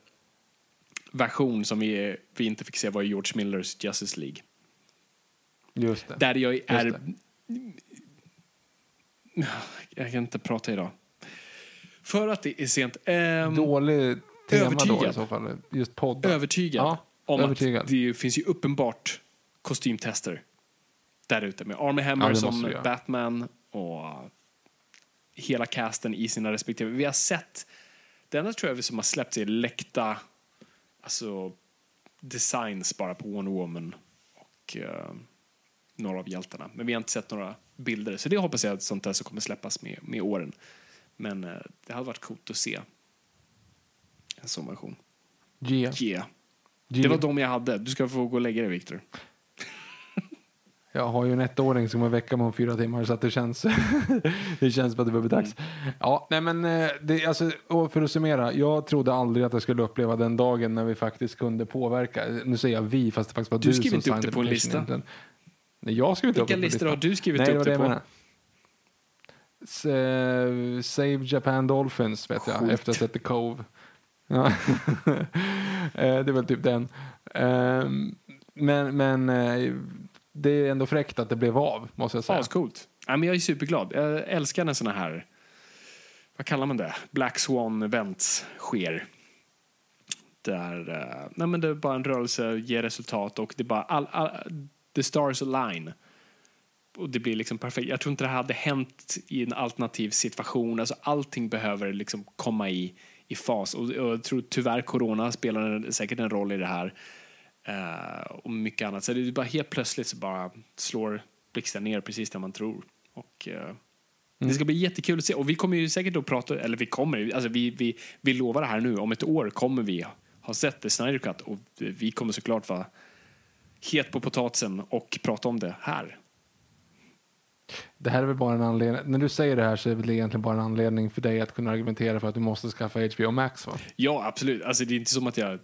version som vi, vi inte fick se var George Millers Justice League. Just det. Där jag är... Just Jag kan inte prata idag. För att det är sent. Um, Dålig tema då övertygad. i så fall. Just poddar. övertygad Ja, om övertygad. att det finns ju uppenbart kostymtester där ute med Army Hammer Ja, som. Batman och hela casten i sina respektive. Vi har sett, det enda tror jag som har släppts är läckta alltså, designs bara på Wonder Woman och eh, några av hjältarna. Men vi har inte sett några bilder. Så det hoppas jag att sånt där som kommer släppas med, med åren. Men eh, det hade varit coolt att se en sån version. Gia. Yeah. Det var de jag hade. Du ska få gå och lägga dig, Viktor. Jag har ju en ettåring som är vecka om fyra timmar så att det känns, det känns som att det börjar bli dags. Ja, nej men eh, det, alltså, för att summera. Jag trodde aldrig att jag skulle uppleva den dagen när vi faktiskt kunde påverka. Nu säger jag vi fast det faktiskt var Du du, som inte upp signade det på en lista. egentligen. Nej, jag skriver inte upp Vilka det på listor har du skrivit Nej, upp det det på? jag menar. Eh, Save Japan Dolphins vet jag, Sjukt. efter att ha sett The Cove. Ja. Eh, det är väl typ den. Ehm, men, men eh, det är ändå fräckt att det blev av, måste jag säga. Ascoolt. Ja, men jag är superglad. Jag älskar när såna här vad kallar man det? Black Swan events sker. Där, eh, nej men det är bara en rörelse, ger resultat och det är bara all, all, the stars align. Och det blir liksom perfekt. Jag tror inte det hade hänt i en alternativ situation. Alltså allting behöver liksom komma i, i fas. Och, och jag tror tyvärr corona spelar en, säkert en roll i det här. Eh, och mycket annat. Så det är bara helt plötsligt så bara slår blixten ner precis där man tror. Och eh, det ska bli jättekul att se. Och vi kommer ju säkert att prata, eller vi kommer, alltså vi, vi, vi lovar det här nu. Om ett år kommer vi ha sett The Snyder Cut och vi kommer såklart vara het på potatisen och prata om det här. Det här är väl bara en anledning, när du säger det här så är det väl egentligen bara en anledning för dig att kunna argumentera för att du måste skaffa HBO Max va? Ja, absolut. Alltså, det är inte som att jag...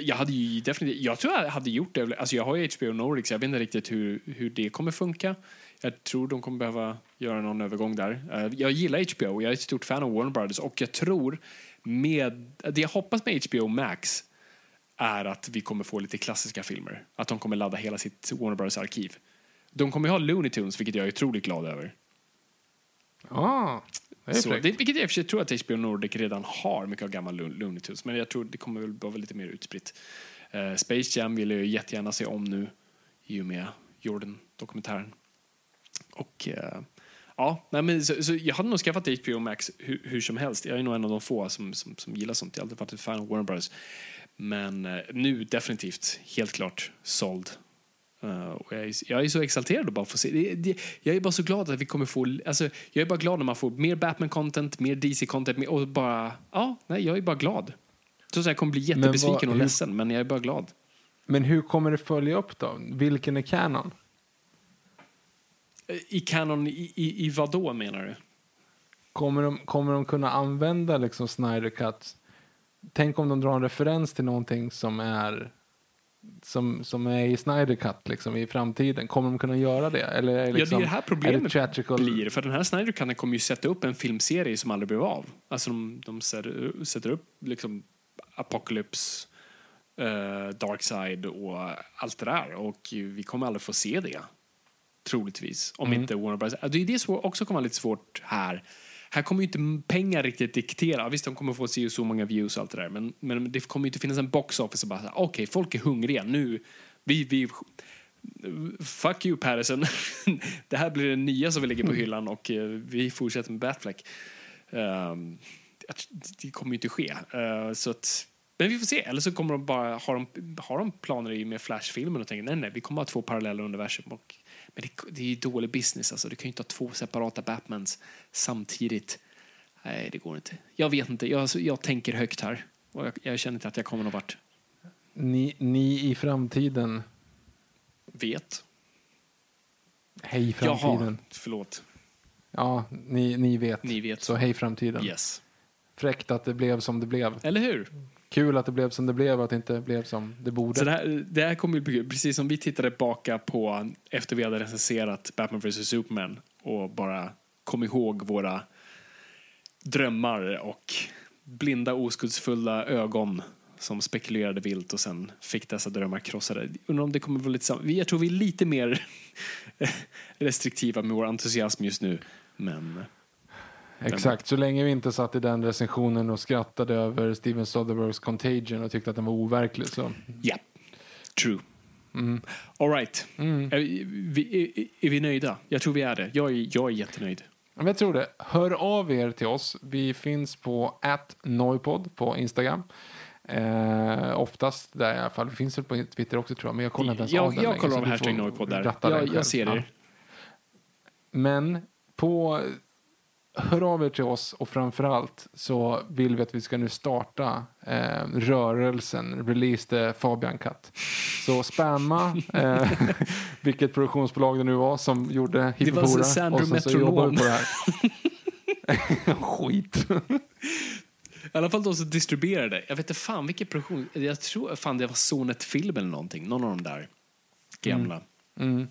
Jag hade ju definitivt... Jag tror jag hade gjort det. Alltså, jag har ju HBO Nordic, så jag vet inte riktigt hur, hur det kommer funka. Jag tror de kommer behöva göra någon övergång där. Eh, jag gillar HBO, jag är ett stort fan av Warner Brothers och jag tror med... Det jag hoppas med HBO Max är att vi kommer få lite klassiska filmer. Att de kommer ladda hela sitt Warner Brothers arkiv. De kommer ju ha Looney Tunes, vilket jag är otroligt glad över. Ah, det är Så, det, vilket jag i och för sig tror att HBO Nordic redan har mycket av gamla Lo- Looney Tunes, men jag tror det kommer väl vara lite mer utspritt. Eh, Space Jam vill jag ju jättegärna se om nu i och med Jordan-dokumentären. Och eh, ja, nej, men så, så jag hade nog skaffat HBO Max hur, hur som helst. Jag är nog en av de få som, som, som gillar sånt. Jag har alltid varit ett fan av Warner Brothers. Men eh, nu definitivt, helt klart, såld. Uh, och jag, är, jag är så exalterad att bara få se. Det, det, jag är bara så glad att vi kommer få... Alltså, jag är bara glad när man får mer Batman-content, mer DC-content och bara... Ja, nej, jag är bara glad. Så jag kommer bli jättebesviken vad- och ledsen, men jag är bara glad. Men hur kommer det följa upp då? Vilken är canon? Eh, I kanon, i, i, i vad då menar du? Kommer de, kommer de kunna använda liksom Snyder Cut? Tänk om de drar en referens till någonting som är som, som är i Snyder Cut liksom, i framtiden. Kommer de kunna göra det? Eller är det, Ja, det liksom, är det här är problemet det theatrical? blir. För den här Snyder Cut kommer ju sätta upp en filmserie som aldrig blev av. Alltså de, de sätter, upp liksom Apocalypse, uh, Darkside och allt det där. Och vi kommer aldrig få se det. Troligtvis. Om inte Warner Bros. Det är det som också kommer vara lite svårt här. Här kommer ju inte pengar riktigt diktera. Visst, de kommer få se så många views och allt det där. Men, men det kommer ju inte finnas en box office och bara okej, folk är hungriga. Nu, vi, vi, fuck you Patterson. det här blir det nya som vi lägger på hyllan och eh, vi fortsätter med Batfleck. Um, det kommer ju inte ske. Eh, så att, men vi får se. Eller så kommer de bara, har de, har de planer i med Flash-filmen och tänker nej, nej, vi kommer ha två parallella universum. Och, men det, det är ju dålig business. Alltså. Du kan ju inte ha två separata Batmans samtidigt. Nej, det går inte. Jag vet inte. Jag, jag tänker högt här. Och jag, jag känner inte att jag kommer någon vart. Ni, ni i framtiden. Vet. Hej framtiden. Jaha, förlåt. Ja, ni, ni vet. Ni vet. Så hej framtiden. Yes. Fräckt att det blev som det blev. Eller hur? Kul att det blev som det blev, och att det inte blev som det borde. Så det, här, det här kommer ju bli kul. Precis som vi tittade tillbaka på efter vi hade recenserat Batman vs Superman och bara kom ihåg våra drömmar och blinda oskuldsfulla ögon som spekulerade vilt och sen fick dessa drömmar krossade. Undrar om det kommer vara lite samma. Jag tror vi är lite mer restriktiva med vår entusiasm just nu. Men Exakt, så länge vi inte satt i den recensionen och skrattade över Steven Soderberghs Contagion och tyckte att den var overklig så ja, true. All right. Är, vi, är, är vi nöjda? Jag tror vi är det. Jag är, jag är jättenöjd. Jag tror det. Hör av er till oss. Vi finns på @noipod på Instagram. Eh, oftast där i alla fall. Vi finns väl på Twitter också tror jag. Men jag kollar inte ens av Jag, den jag kollar av du hashtag Noipod där. Jag, jag ser er. Men på hör av er till oss och framförallt så vill vi att vi ska nu starta eh, rörelsen Release the Fabian Cut. Så spamma eh, vilket produktionsbolag det nu var som gjorde Hippopora Sandro och sen så jobbar vi Metronom. på det här. Skit. I alla fall de som distribuerade. Jag vet inte fan vilken produktion. Jag tror fan det var Sonet Film eller någonting. Någon av de där gamla. Mm.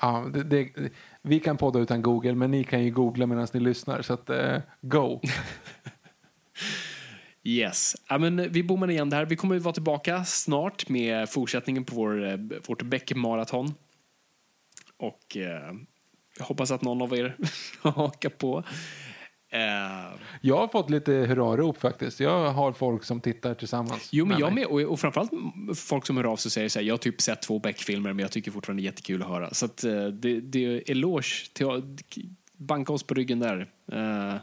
Ja, det, det, vi kan podda utan Google, men ni kan ju googla medan ni lyssnar. Så att, eh, go! Yes. Ja, men eh, vi bommar igen där. Vi kommer att vara tillbaka snart med fortsättningen på vår, eh, vårt bäckmaraton. Och eh, jag hoppas att någon av er hakar på. Eh, Jag har fått lite hurrarop faktiskt. Jag har folk som tittar tillsammans jo, men jag med. Och, och framförallt folk som hör av sig och säger så här, jag har typ sett två Beck-filmer men jag tycker fortfarande det är jättekul att höra. Så att, eh, det, det är eloge till banka oss på ryggen där. Eh,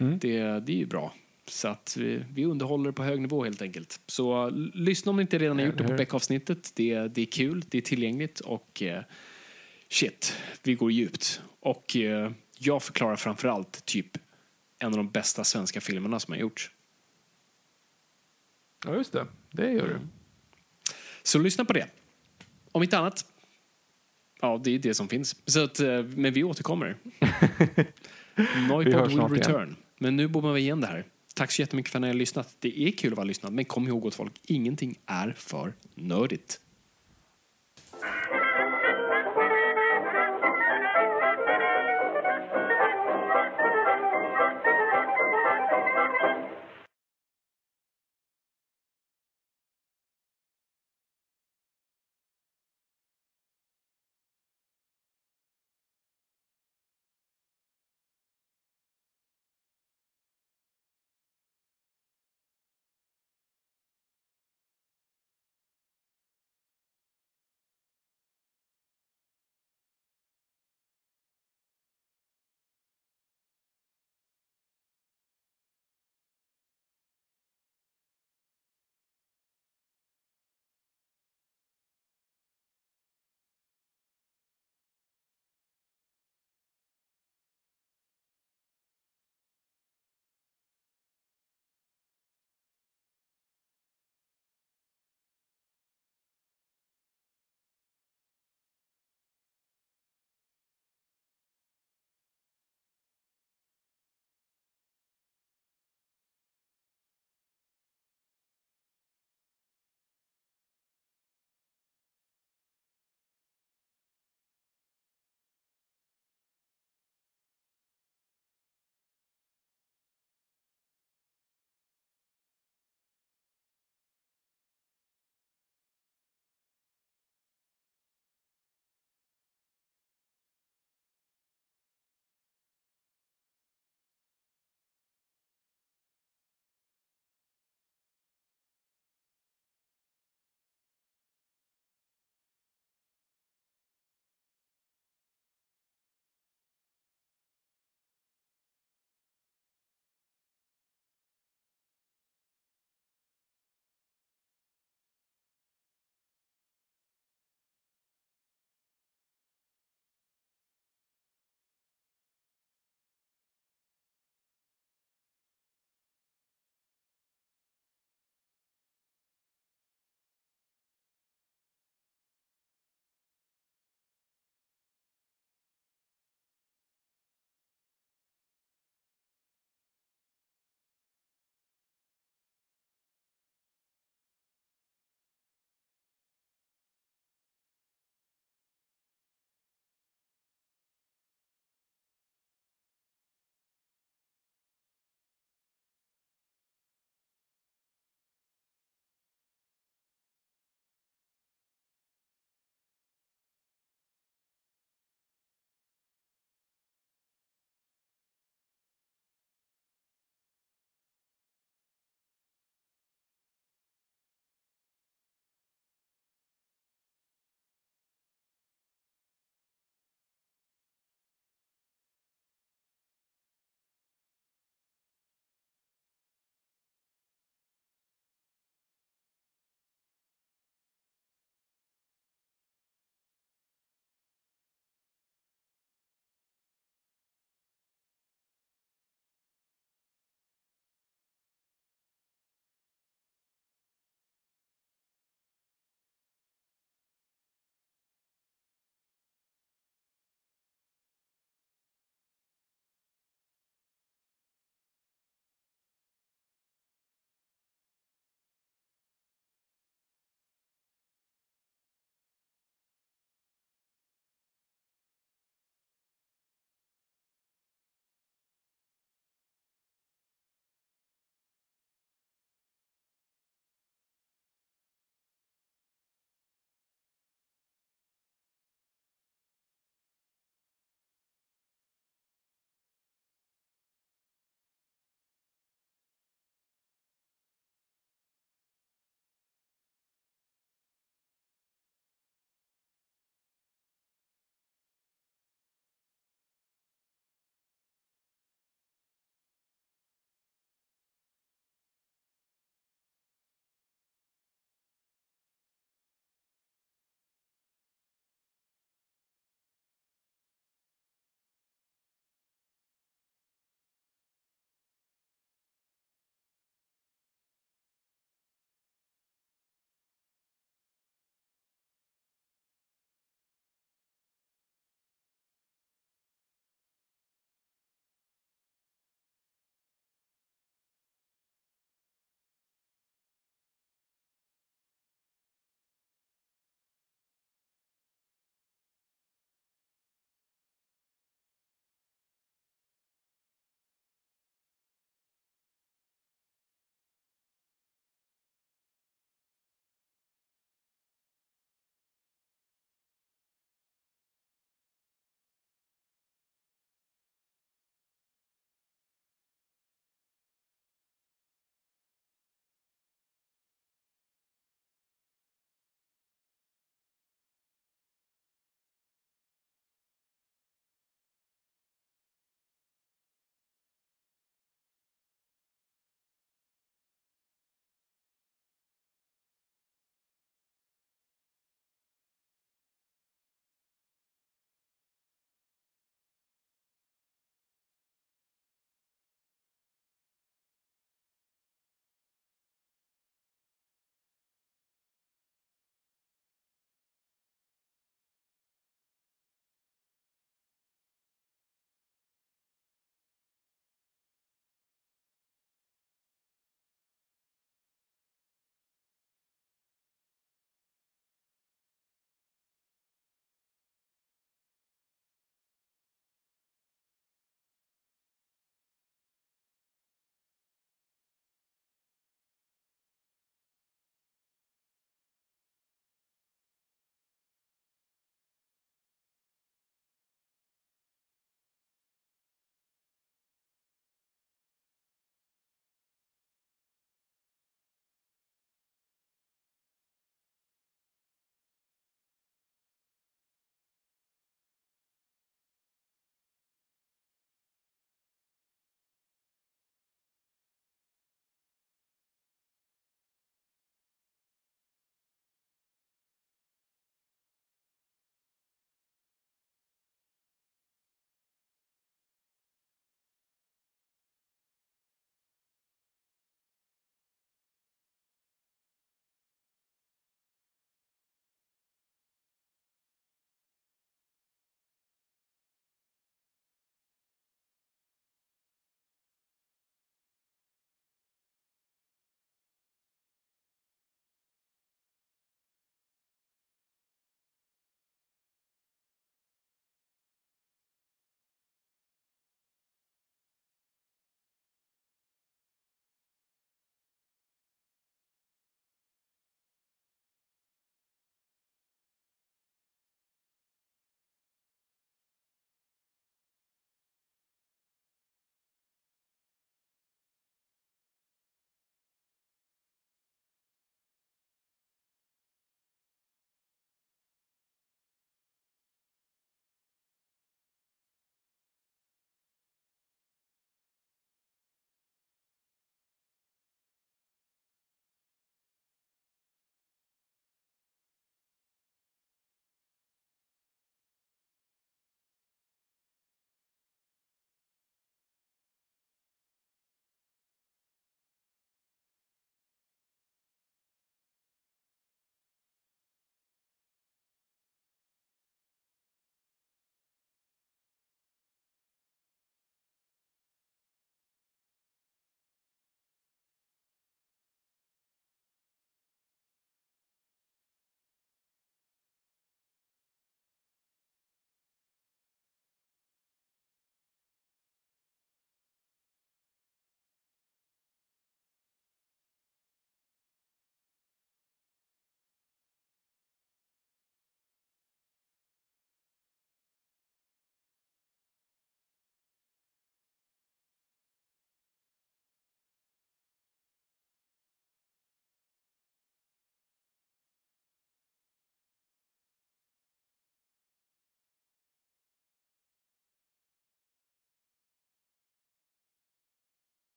Mm. det, det är ju bra. Så att vi, vi underhåller på hög nivå helt enkelt. Så lyssna om ni inte redan har gjort det på? Beck-avsnittet. Det, det är kul, det är tillgängligt och shit, vi går djupt. Och jag förklarar framförallt typ en av de bästa svenska filmerna som har gjorts. Ja, just det. Det gör du. Så lyssna på det. Om inte annat, ja det är det som finns. Så att, eh, men vi återkommer. Noipod will snart igen. return. Men nu bommar vi igen det här. Tack så jättemycket för att ni har lyssnat. Det är kul att vara lyssnad, men kom ihåg åt folk, ingenting är för nördigt.